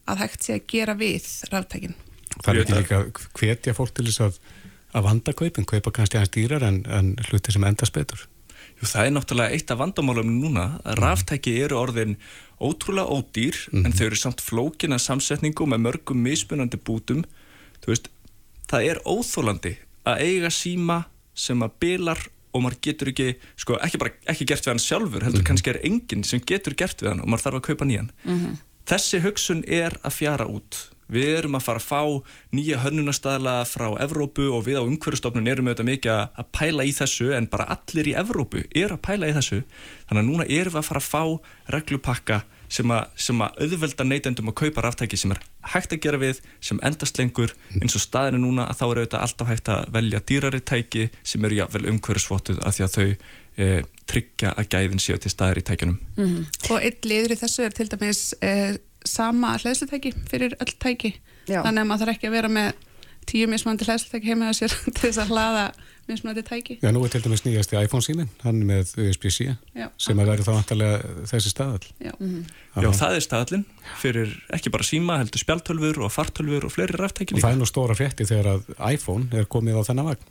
að hægt sé að gera við ráttækin. Það er ekki líka hvetja fólk til þess að, að vanda kaupin, kaupa kannski aðeins dýrar en, en hluti sem endast betur. Jú, það er náttúrulega eitt af vandamálum núna. Að ráftæki eru orðin ótrúlega ódýr en þau eru samt flókina samsetningu með mörgum mismunandi bútum. Þú veist, það er óþólandi að eiga síma sem að bilar og maður getur ekki, sko, ekki bara ekki gert við hann sjálfur, heldur kannski er enginn sem getur gert við hann og maður þarf að kaupa nýjan. Þessi hugsun er að fjara út. Við erum að fara að fá nýja hönnunastæðla frá Evrópu og við á umhverfstofnun erum auðvitað mikið að- að pæla í þessu en bara allir í Evrópu er að pæla í þessu. Þannig að núna erum við að fara að fá reglupakka sem að, sem að auðvelda neytendum að kaupa ráftæki sem er hægt að gera við sem endast lengur eins og staðinu núna að þá er auðvitað alltaf hægt að velja dýrari tæki sem eru jáfnvel umhverfsvottuð af því að þau e, tryggja að gæðin séu til staðir í tækjunum Og einn liður í þessu er til dæmis eh, sama hlæðslutæki fyrir öll tæki. Já. Þannig að maður þarf ekki að vera með tíu mismunandi hlæðslutæki heima á sér til þess að hlaða mismunandi tæki. Já, nú er til dæmis nýjasti iPhone síminn, hann með USB-C sem að verður þá vantarlega þessi staðall. Já. Já, það er staðlinn fyrir ekki bara síma, heldur spjaltölfur og fartölfur og fleiri ráftæki Og það líka. er nú stóra frétti þegar að iPhone er komið á þennan vagn.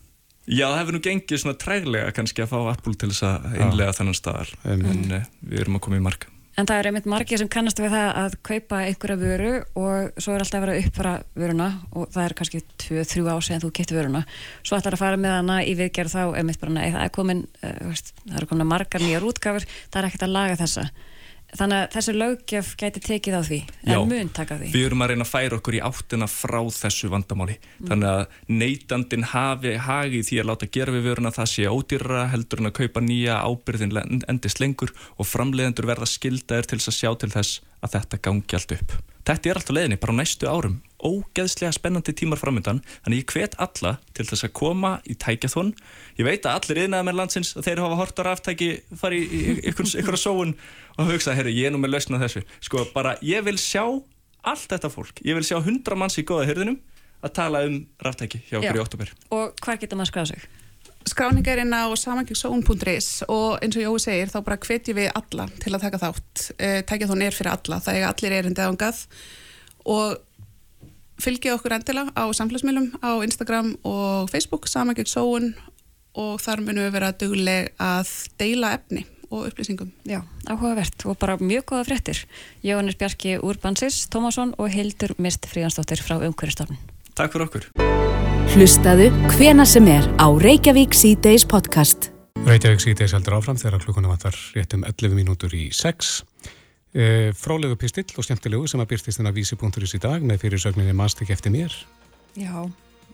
Já, það hefur nú gengið svona træglega kannski að fá Apple til þess að innlega þennan staðal Einmitt. en uh, við erum að koma í marka. En það er einmitt margir sem kannast við það að kaupa einhverja vöru og svo er alltaf að vera uppfara vöruna og það er kannski 2-3 ár síðan þú kipti vöruna. Svo ætlar að fara með hana í viðgerð þá einmitt bara það er komin, veist, það eru komin margar nýjar útgáfur, það er ekkert að laga þessa. Þannig að þessu löggjöf gæti tekið á því, en mun taka því. Við erum að reyna að færa okkur í áttina frá þessu vandamáli. Þannig að neytandin hafi hagi því að láta gera við vöruna það sé ódýrara heldur en að kaupa nýja ábyrðin endist lengur og framleiðendur verða skildaðir til að sjá til þess að þetta gangi allt upp. Þetta er alltaf leiðinni bara næstu árum. Ógeðslega spennandi tímar framöndan. Þannig ég hvet alla til þess að koma í tækjathón. Ég veit að allir yðnaðar með landsins að þeir hafa hort á ráftæki, fari í ykkur sóun og hugsa, herru, ég er nú með lausna þessu. Sko, bara, ég vil sjá allt þetta fólk. Ég vil sjá hundra manns í góða hyrðinum að tala um ráftæki hjá okkur Já. í oktober. Og hvar getur maður skráð sig? skráning er inn á samangingsón.is og eins og Jói segir þá bara hvetjum við alla til að taka þátt uh, tækjathón er fyrir alla, það er allir erindi ángað og fylgja okkur endilega á samfélagsmiðlum á Instagram og Facebook samangingsón og þar munum við vera dugleg að deila efni og upplýsingum. Já, áhugavert og bara mjög góða fréttir. Jóhannes Bjarki Úrbansis, Tómasson og Hildur Mist Fríðansdóttir frá Umhverjastofnun. Takk fyrir okkur. Hlustaðu hvena sem er á Reykjavík C-Days podcast. Reykjavík síðdeis heldur áfram þegar klukkuna vantar rétt um 11 mínútur í 6. E, frálegu pistill og skemmtilegu sem að byrtist þennan vísi.is í dag með fyrirsögninni Mastik eftir mér. Já,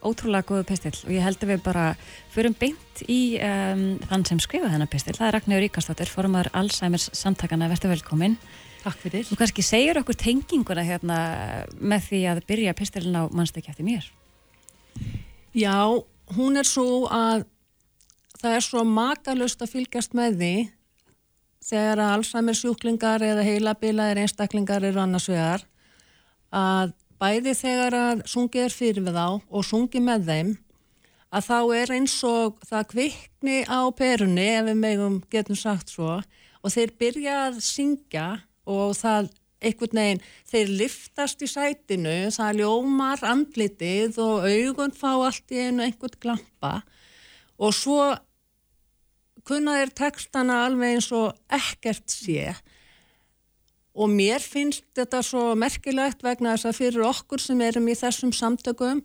ótrúlega góðu pistill og ég held að við bara förum beint í um, þann sem skrifa þennan pistill. Það er Ragnhjóður Ríkarsdóttir, formar Alzheimer's samtakana, verður velkomin. Takk fyrir. Þú kannski segir okkur tenginguna hérna með því að byrja pistillin á mannstekki eftir mér. Já, hún er svo að það er svo makalust að fylgjast með því þegar að Alzheimer sjúklingar eða heilabilaðir einstaklingar eru annars vegar að bæði þegar að sungið er fyrir við þá og sungið með þeim að þá er eins og það kvikni á perunni ef við megum getum sagt svo og þeir byrja að syngja og það einhvern veginn, þeir liftast í sætinu, það ljómar andlitið og augun fá allt í einu einhvern glampa. Og svo kunna þeir textana alveg eins og ekkert sé. Og mér finnst þetta svo merkilegt vegna þess að fyrir okkur sem erum í þessum samtökum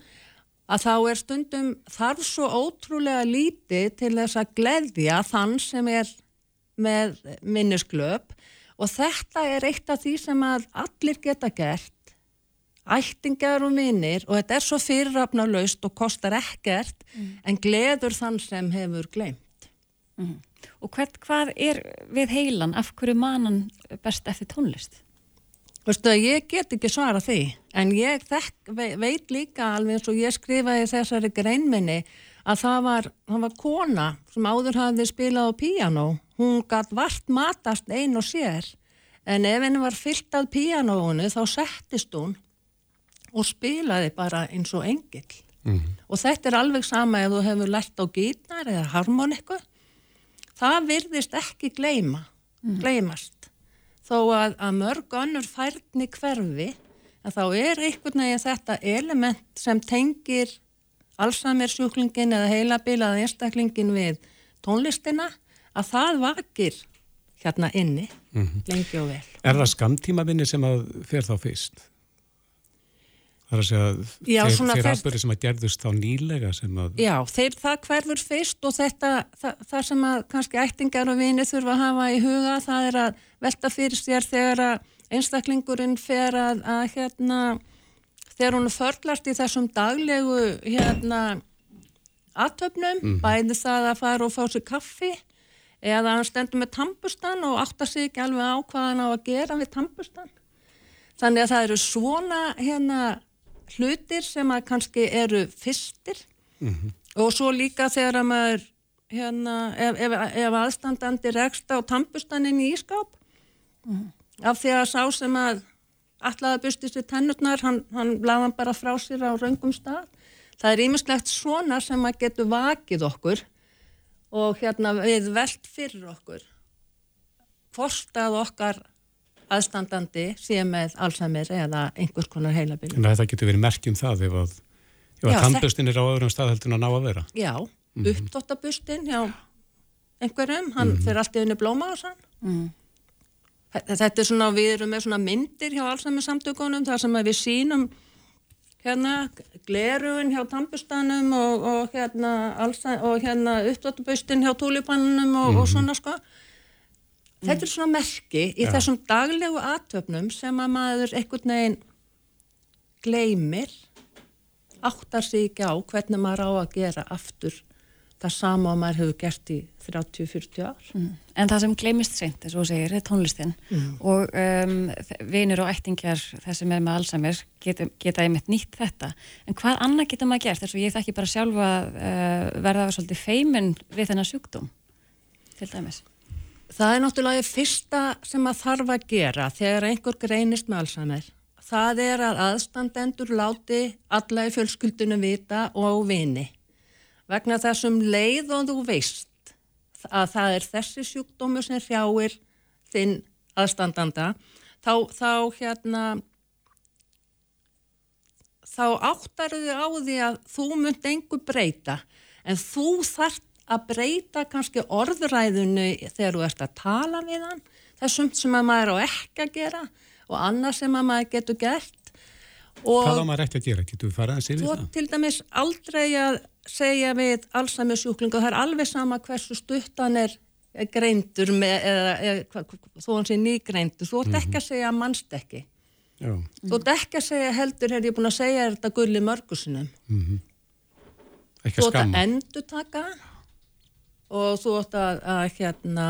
að þá er stundum þarf svo ótrúlega lítið til þess að gleðja þann sem er með minnisglöp. Og þetta er eitt af því sem að allir geta gert ættingar og minnir og þetta er svo fyrirrafnalaust og kostar ekkert en gleður þann sem hefur glemt. Og hvert, hvað er við heilan, af hverju manan best eftir tónlist? Veistu að ég get ekki svara því en ég þekk, ve- veit líka alveg eins og ég skrifaði í þessari greinminni að það var, það var kona sem áður hafði spilað á píanó. Hún gatt vart matast ein og sér en ef henni var fyllt að píanóinu þá settist hún og spilaði bara eins og engill. Og þetta er alveg sama ef þú hefur lært á gítar eða harmoniku það virðist ekki gleyma gleymast þó að, að mörg önnur færni hverfi en þá er einhvern veginn þetta element sem tengir Alzheimer sjúklingin eða heilabilaða einstaklingin við tónlistina að það vakir hérna inni lengi og vel. Er það skamtímavinni sem að fer þá fyrst? Það er að segja Já, þeir, þeir atbyrði sem að gerðust þá nýlega sem að Já, þeir það hverfur fyrst og þetta, það, það sem að kannski ættingar og vini þurfa að hafa í huga það er að velta fyrir sér þegar að einstaklingurinn fer að, að hérna, þegar hún förlast í þessum daglegu hérna aðtöfnum, bæði það að fara og fá sér kaffi eða hann stendur með tampustan og áttar sig ekki alveg á hvað hann á að gera við tampustan. Þannig að það eru svona hérna hlutir sem að kannski eru fyrstir. Og svo líka þegar að maður hérna, ef, ef, ef aðstandandi rekst á tampustaninn í ískáp af því að sá sem að allaði að bustist við tennurnar hann, hann laði hann bara frá sér á raungum stað. Það er ímislegt svona sem að getur vakið okkur og hérna við velt fyrir okkur. Hvort að okkar aðstandandi sé með Alzheimer eða einhvers konar heilabili. en þetta getur verið merkjum það ef að, ef að tannbustin er á öðrum stað heldur en að ná að vera. Já, mm -hmm. uppdóttabustin hjá einhverjum, hann fyrir allt í unni blóma á sann. Þetta er svona, við erum með svona myndir hjá Alzheimer samtökunum þar sem við sínum hérna glerugun hjá tambustanum og, og hérna, hérna uppdóttabustin hjá túlipannunum og, og svona sko. Þetta er svona merki í Já. þessum daglegu aðtöfnum sem að maður einhvern veginn gleymir áttar sig ekki á hvernig maður á að gera aftur það sama að maður hefur gert í 30-40 ár. Mm. En það sem gleymist seint, eins og þú segir, er tónlistin Mm. og um, vinur og ættingjar þess sem er með Alzheimer geta, geta einmitt nýtt þetta. En hvað annað geta maður gert? Þess að ég þekki bara sjálfa uh, verða svolítið feimin við þennan sjúkdóm, til dæmis. Það er náttúrulega fyrsta sem að þarf að gera þegar einhver greinist með Alzheimer. Það er að aðstandendur láti alla í fjölskyldunum vita og vini. Vegna þessum leið og þú veist að það er þessi sjúkdómu sem hrjáir þinn aðstandanda, þá, þá hérna þá áttar þau á því að þú munt engu breyta en þú þarft að breyta kannski orðræðinu þegar þú ert að tala við hann þessum sem að maður á ekki að gera og annað sem að maður getur gert Hvað á og maður ekki að gera? Getur við farað að þú það? til dæmis aldrei að segja við Alzheimer sjúklinga, það er alveg sama hversu stuttan er greindur með, eða, eða, þó hann sé nýgreindur, þú ert ekki að segja mannst ekki Já. þú ert ekki að segja heldur, er ég búin að segja þetta gulli mörgusinum mhm. Ekki þú að ert að skamma. endur taka og þú ert að, að hérna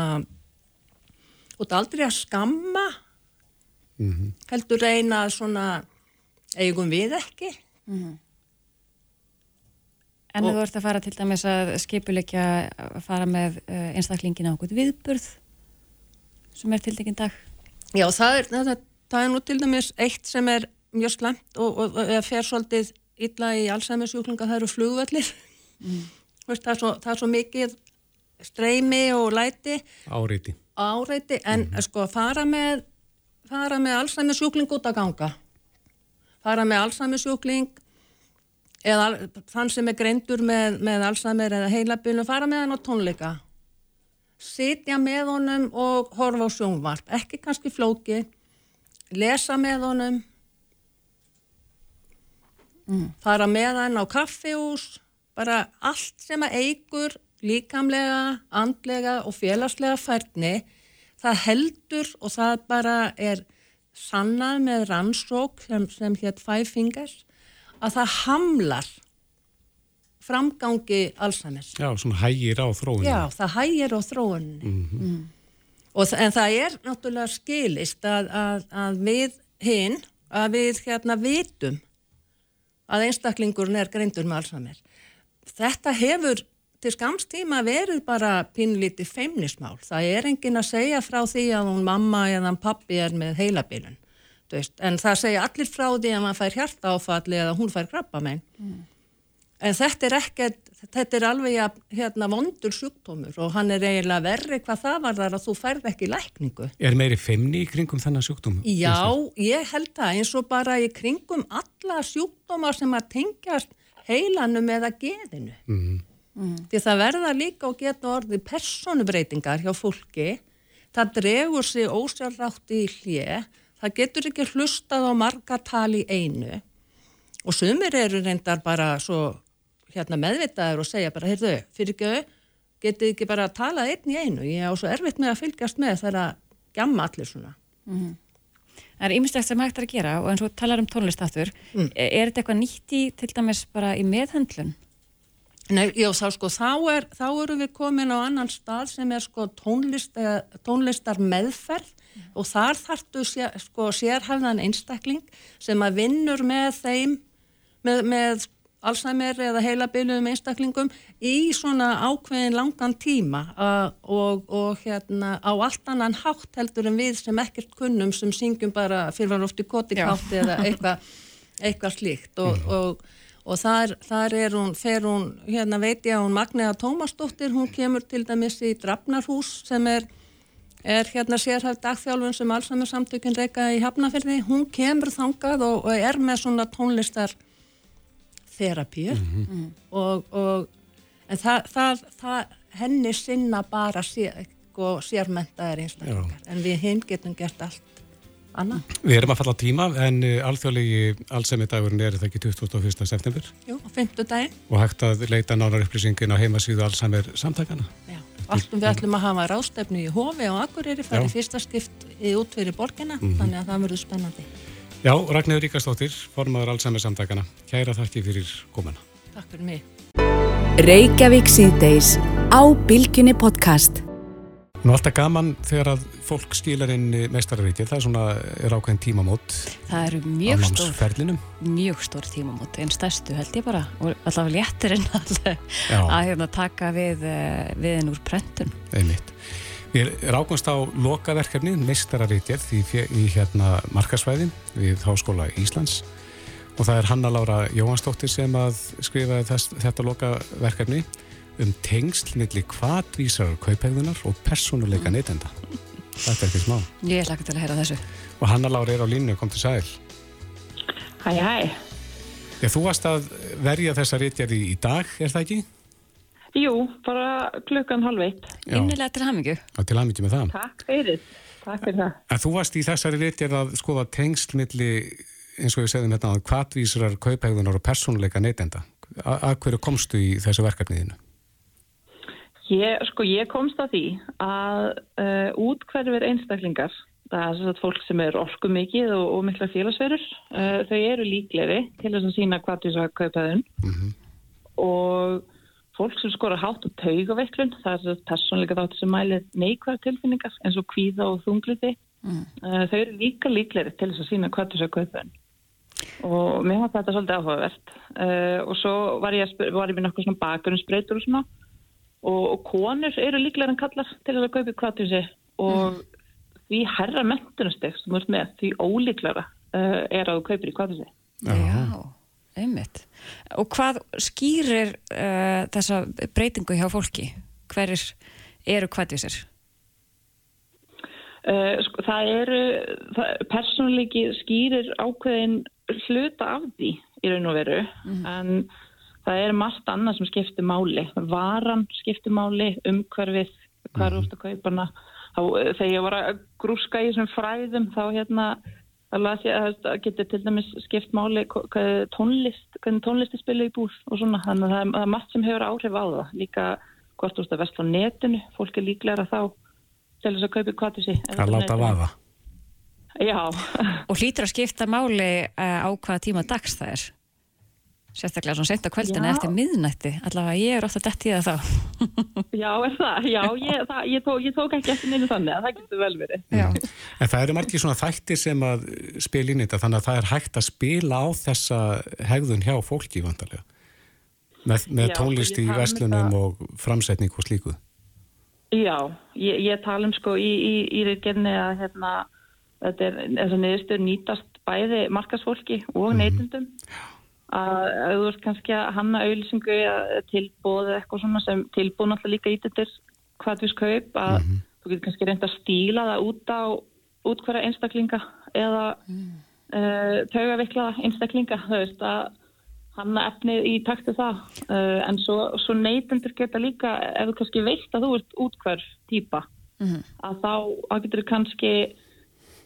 þú ert aldrei að skamma Mhm. heldur reyna svona eigum við ekki En Og- þú ert að fara til dæmis að skipuleikja að fara með uh, einstaklingin á okkur viðburð sem er tildekinn dag. Já, það er, það, það er nú til dæmis eitt sem er mjög slemt og, og, og eða fer svolítið illa í Alzheimer sjúklinga, það eru flugvellir Mm. Veist, það, er svo, það er svo mikið streymi og læti. Áreiti. áreiti en sko fara með fara með Alzheimer sjúkling út að ganga. Fara með Alzheimer sjúkling eða þann sem er greindur með, með Alzheimer eða heilabílum fara með hann á tónleika. Sitja með honum og horfa á sjónvarp ekki kannski flóki lesa með honum. Fara með hann á kaffihús bara allt sem að eigur líkamlega, andlega og félagslega færni það heldur og það bara er sannað með rannsók sem, sem hétt Five Fingers að það hamlar framgangi Alzheimer's. Já, svona hægir á þróunum. Já, það hægir á þróuninni. Mhm. Og, þa- en það er náttúrulega skilist að, að, að við hinn, að við hérna vitum að einstaklingurinn er greindur með Alzheimer. Þetta hefur til skamstíma verið bara pínlítið feimnismál. Það er enginn að segja frá því að hún mamma eða pappi er með heilabilun. En það segja allir frá því að maður fær hjartaáfalli eða hún fær krabba meginn. En þetta er ekkert, þetta er alveg hérna vondur sjúkdómur og hann er eiginlega verri hvað það var þar að þú færð ekki lækningu. Er meiri feimni í kringum þennan sjúkdóm? Já, ég held það eins og bara í kringum alla sjúkdómar sem að tengjast heilanum eða geðinu. Mhm. Því það verða líka og geta orðið personubreitingar hjá fólki. Það dregur sig ósjálfrátt í hlje. Það getur ekki hlustað á margatal í einu. Og sumir eru reyndar bara svo hérna meðvitaður og segja bara, heyrðu, fyrir ekki, getið ekki bara að tala einn í einu. Ég á svo erfitt með að fylgjast með þegar að gjamma allir svona. Mhm. Það er ýmislegt sem hægt er að gera og eins og talar um tónlistaftur, Mm. er, er þetta eitthvað nýtt í til dæmis bara í meðhendlun? Nei, já, þá sko, þá, er, þá erum við komin á annan stað sem er sko tónlist, eh, tónlistar meðferð og þar þartu sér, sko sérhæfðan einstakling sem að vinnur með þeim, með, með Alzheimer eða heilabiluðum einstaklingum í svona ákveðin langan tíma uh, og, og hérna á allt annan hátt heldur en við sem ekkert kunnum sem syngjum bara fyrir var oft í kotikátti eða eitthvað eitthvað slíkt. Og, og, og þar, þar er hún, fer hún, hérna veit ég að hún Magnea Tómasdóttir, hún kemur til dæmis í Drafnarhús sem er, er hérna sérhæft dagþjálfun sem Alzheimer samtökun reyka í Hafnafjörði, hún kemur þangað og, og er með svona tónlistar þerapíu og, og en það, það, það henni sinna bara sér, sko, sérmentaðir einstaklingar. En við hinn getum gert allt annað. Við erum að falla tíma en uh, alþjóðlegi Alzheimer-dagurinn er það ekki 21. september Jú, á fymtudaginn. og hægt að leita nánar upplýsingin á heimasíðu Alzheimer samtakana. Já, Alltum við ætlum að hafa rástefnu í Hofi og Akureyri Já. farið fyrsta skipt í út fyrir borgina, Mhm. þannig að það verður spennandi. Já, Ragnhildur Ríkastóttir, formaður Alzheimer samtakana. Kæra þakki fyrir komuna. Takk fyrir mig. Reykjavík síðdeis á Bilginni podcast. Nú alltaf gaman þegar að fólk skilar inn meistararíkir, það er svona, er ákveðin tímamót Það eru mjög stór, mjög stór tímamót, en stærstu held ég bara, og allavega léttir en Já. að hérna taka við, eh, við henn úr prentun. Einmitt. Við rákumst á lokaverkefni, meistararíkjef í, í hérna markasvæðin við Háskóla Íslands og það er Hanna Lára Jóhansdóttir sem að skrifa þess, þetta lokaverkefni um tengsl milli kvatvísar kaupegðunar og persónuleika neytenda. Þetta er ekki smá. Ég hlaka til að heyra þessu. Og Hanna Lára er á línu, kom til sæl. Hæ, hæ. Já, þú varst að verja þessa rítjarði í dag, er það ekki? Jú, bara klukkan halv eitt. Innilega til hamingu. Já, til aðmyndi með það. Takk fyrir. Takk fyrir það. En þú varst í þessari rítjarð að skoða tengsl milli, eins og við segðum hérna, að kvatvísrar kaupegðunar og persónuleika neytenda. Að hverju komstu í þessu verkefniðinu? Ég, sko, ég komst að því að uh, útkverfir einstaklingar, það er svona fólk sem er orku mikið og, og mikla félagsverur, uh, þau eru líkleri til þess að sína hvað því að kaupaðun og fólk sem skora hátt og taugaveiklun, það er svona persónleika þáttur sem mælir neikvæð tilfinningar eins og kvíða og þungliti, Mm. uh, þau eru líka líkleri til þess að sína hvað því að kaupaðun. og mér var þetta svolítið áhugavert. Uh, og svo var ég, var ég með nokkuð svona bakgrunnsbreytur og svona og, og konur eru líklega en kallar til að kaupa kvartvísi og því herra mentunasteg sem ert með, því ólíklara uh, er að þú kaupir í kvartvísi. Já, einmitt. Og hvað skýrir uh, þessa breytingu hjá fólki? Hverjir eru kvætvísir? Uh, sko, það eru, það, persónuleiki skýrir ákveðin hluta af því í raun og veru en það er margt annað sem skiptir máli. Varan skiptir máli, umhverfið, hvað er út að kaupa hana. Þá, eh, þegar ég var að grúska í þessum fræðum þá hérna að að það getur til dæmis skipt máli tónlist, hvernig tónlisti spila í búð og svona. Þannig að það er, það er margt sem hefur áhrif á það. Líka hvort þú veist að vesla á netinu, fólk er líklega þá til þess að kaupa kvartusi. Að láta vaða. Já. Og hlýtur að skipta máli uh, á hvaða tíma dags það er? Sérstaklega svona sent á kvöldinu Já. eftir miðnætti. Allavega ég er ofta dett í það þá. Já, er það? Já, ég, það, ég, tók, ég tók ekki eftir neinu þannig að það getur vel verið. Já. En það eru margir svona þættir sem að spila inn í þetta, þannig að það er hægt að spila á þessa hegðun hjá fólki vantarlega. Með, með Já, tónlist í um verslunum þetta- og framsetning og slíku. Já, ég, ég tala um sko í, í, í reyngenni að hérna, þetta er, þess að niðurstöður nýtast bæði markasfólki og neytundum. Að ef þú ert kannski að hanna tilbúð eða eitthvað svona sem tilbúð náttúrulega líka ítöttir hvað við skaup að þú getur kannski reynd að stíla það út á út hverja einstaklinga eða mm. uh, taugaviklaða einstaklinga, þú veist að hanna efnið í taktu það. Uh, en svo, svo neytendur geta líka ef þú kannski veist að þú ert útkvörf típa að þá að getur kannski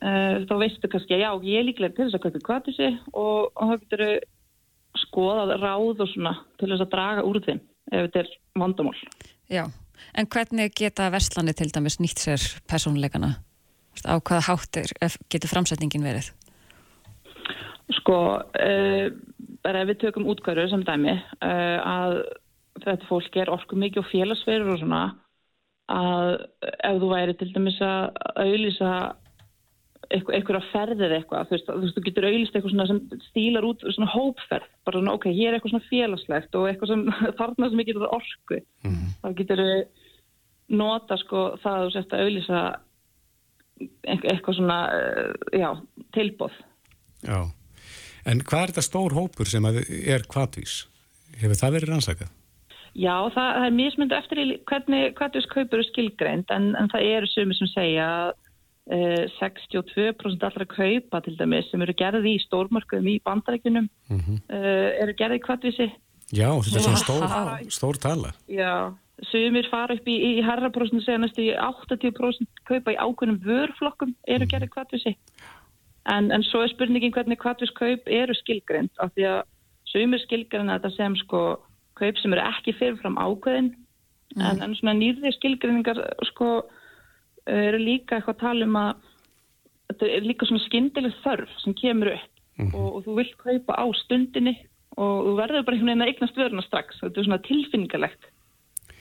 uh, þá veistu kannski að já, ég er líklega til þess að kaupa kvartusi og, og þá getur skoðað ráð og svona til þess að draga úr þeim ef þetta er vandamál. Já. En hvernig geta verslanir til dæmis nýtt sér veist, Á hvaða hátt ef- getur framsetningin verið? Sko, bara ef við tökum útkvæður sem dæmi uh, að þetta fólk er orku mikið og félagsverður og svona að ef þú væri til dæmis að auðlýsa eitthvað ferðir eitthvað, þú veist, þú getur auðlýst eitthvað sem stílar út svona hópferð, bara svona, ok, hér er eitthvað svona félagslegt og eitthvað sem þarna sem ekki er orku, þá getur nota sko það að þú sért að auðlýsa eitthvað, svona, uh, já, tilbóð. Já. En hvað er þetta stór hópur sem er kvatvís? Hefur það verið rannsakað? Já, það, það er mismundu eftir hvernig kvartus kaupur er skilgreind en, en það eru sumi sem segja að 62% allra kaupa til dæmis sem eru gerði í stórmörkum í bandarækjunum Mhm. uh, eru gerði í kvartvísi. Já, þetta er svona stór, stór tala. Já, sumir fara upp í, í herraprósent segja næstu í 80% kaupa í ákveðnum vörflokkum eru gerði í kvartvísi. En, en svo er spurningin hvernig kvartvískaup eru skilgreind af því að sumir skilgreina þetta sem sko kaup sem eru ekki fyrirfram ákveðin mm. en, en svona nýrði skilgrinningar sko eru líka eitthvað að tala um að þetta er líka svona skyndileg þörf sem kemur upp. Mm -hmm. og, og þú vilt kaupa á stundinni og þú verður bara einhvern veginn að eignast vöruna strax. Þetta er svona tilfinningalegt.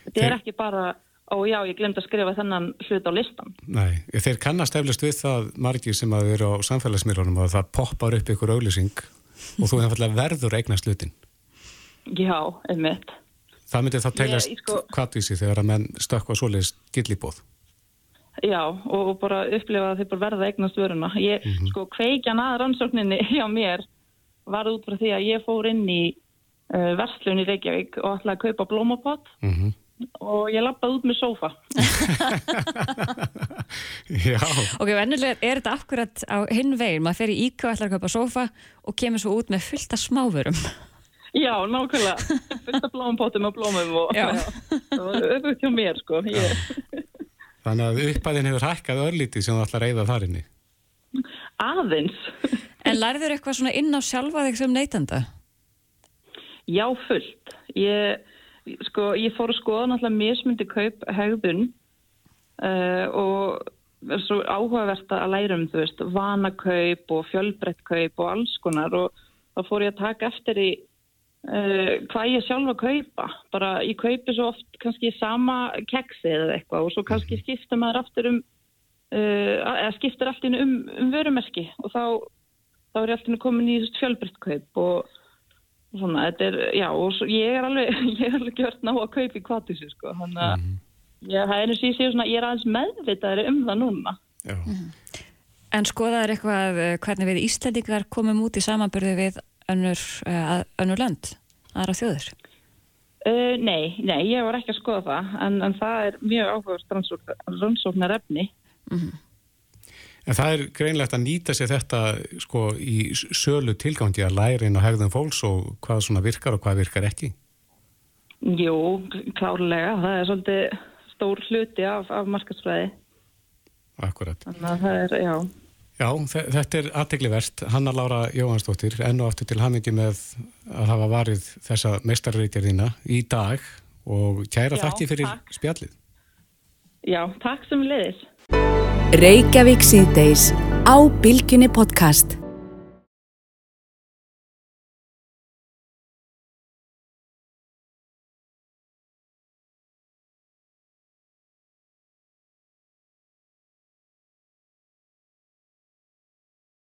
Þetta Þeir... er ekki bara og já, ég glemt að skrifa þennan hlut á listan Nei, þeir kannast eflust við það margir sem að eru á samfélagsmiðlunum að það poppar upp ykkur auglýsing og þú verður eignast hlutin. Já, einmitt. Það myndi þá teljast sko... kvartvísi þegar að menn stökka svoleiðist gillibóð Já, og bara upplifa að þeir bara verða eignast vöruna. Ég, mm -hmm. sko, kveikjan að rannsókninni hjá mér var út frá því að ég fór inn í uh, verslun í Reykjavík og ætlaði að kaupa blómapott mm -hmm. og ég lappaði út með sófa. Já. Ok, vennilega er þetta akkurat á hinn veginn. Maður fer í íkvæð, ætlaði að kaupa sófa og kemur svo út með fullta smáfurum. Já, nákvæmlega. Fullta blómapottum og blómum og var auðvitað hjá mér, sko. Ég... Þannig að uppæðin hefur hækkað örlítið sem þú ætlar að reyða þarinni. Aðeins. En lærður eitthvað svona inn á sjálfa þig sem neytanda? Já, fullt. Ég, sko, ég fór að skoða náttúrulega mismundi kaup hegðun uh, og það er svo áhugavert að læra um, þú veist, vanakaup og fjölbrettkaup og alls konar og þá fór ég að taka eftir í Uh, hvað ég sjálf að kaupa bara ég kaupi svo oft kannski sama keksi eða eitthvað og svo kannski skipta maður aftur um uh, eða skiptir alltaf um, um vörumerki og þá, þá er ég alltaf komin í fjölbryttkaup og, og svona, þetta er, já og svo, ég er alveg, ég er alveg gjört ná að kaupa í kvatísu sko, þannig að mm. ég, það er eins og ég sé svona, ég er aðeins meðvitaðri um það núna mm. En skoðaður eitthvað eh, hvernig við Íslandikar komum út í samanbyrði við önnur, uh, önnur land, aðra þjóður? Uh, nei, nei, ég var ekki að skoða það en, en það er mjög áhugast rannsóknar efni mm -hmm. En það er greinlegt að nýta sér þetta sko í sölu tilgangi að læra inn á hegðum fólks og hvað svona virkar og hvað virkar ekki? Jú, klárlega það er svolítið stór hluti af, af markasfræði Akkurat Þannig að það er, já Já, þetta er aðteglivert. Hanna Laura Jóhansdóttir, enn og aftur til hamingi með að hafa varið þessa mestarreitjarðina í dag og kæra þakki fyrir takk. spjallið. Já, takk sem leiðis.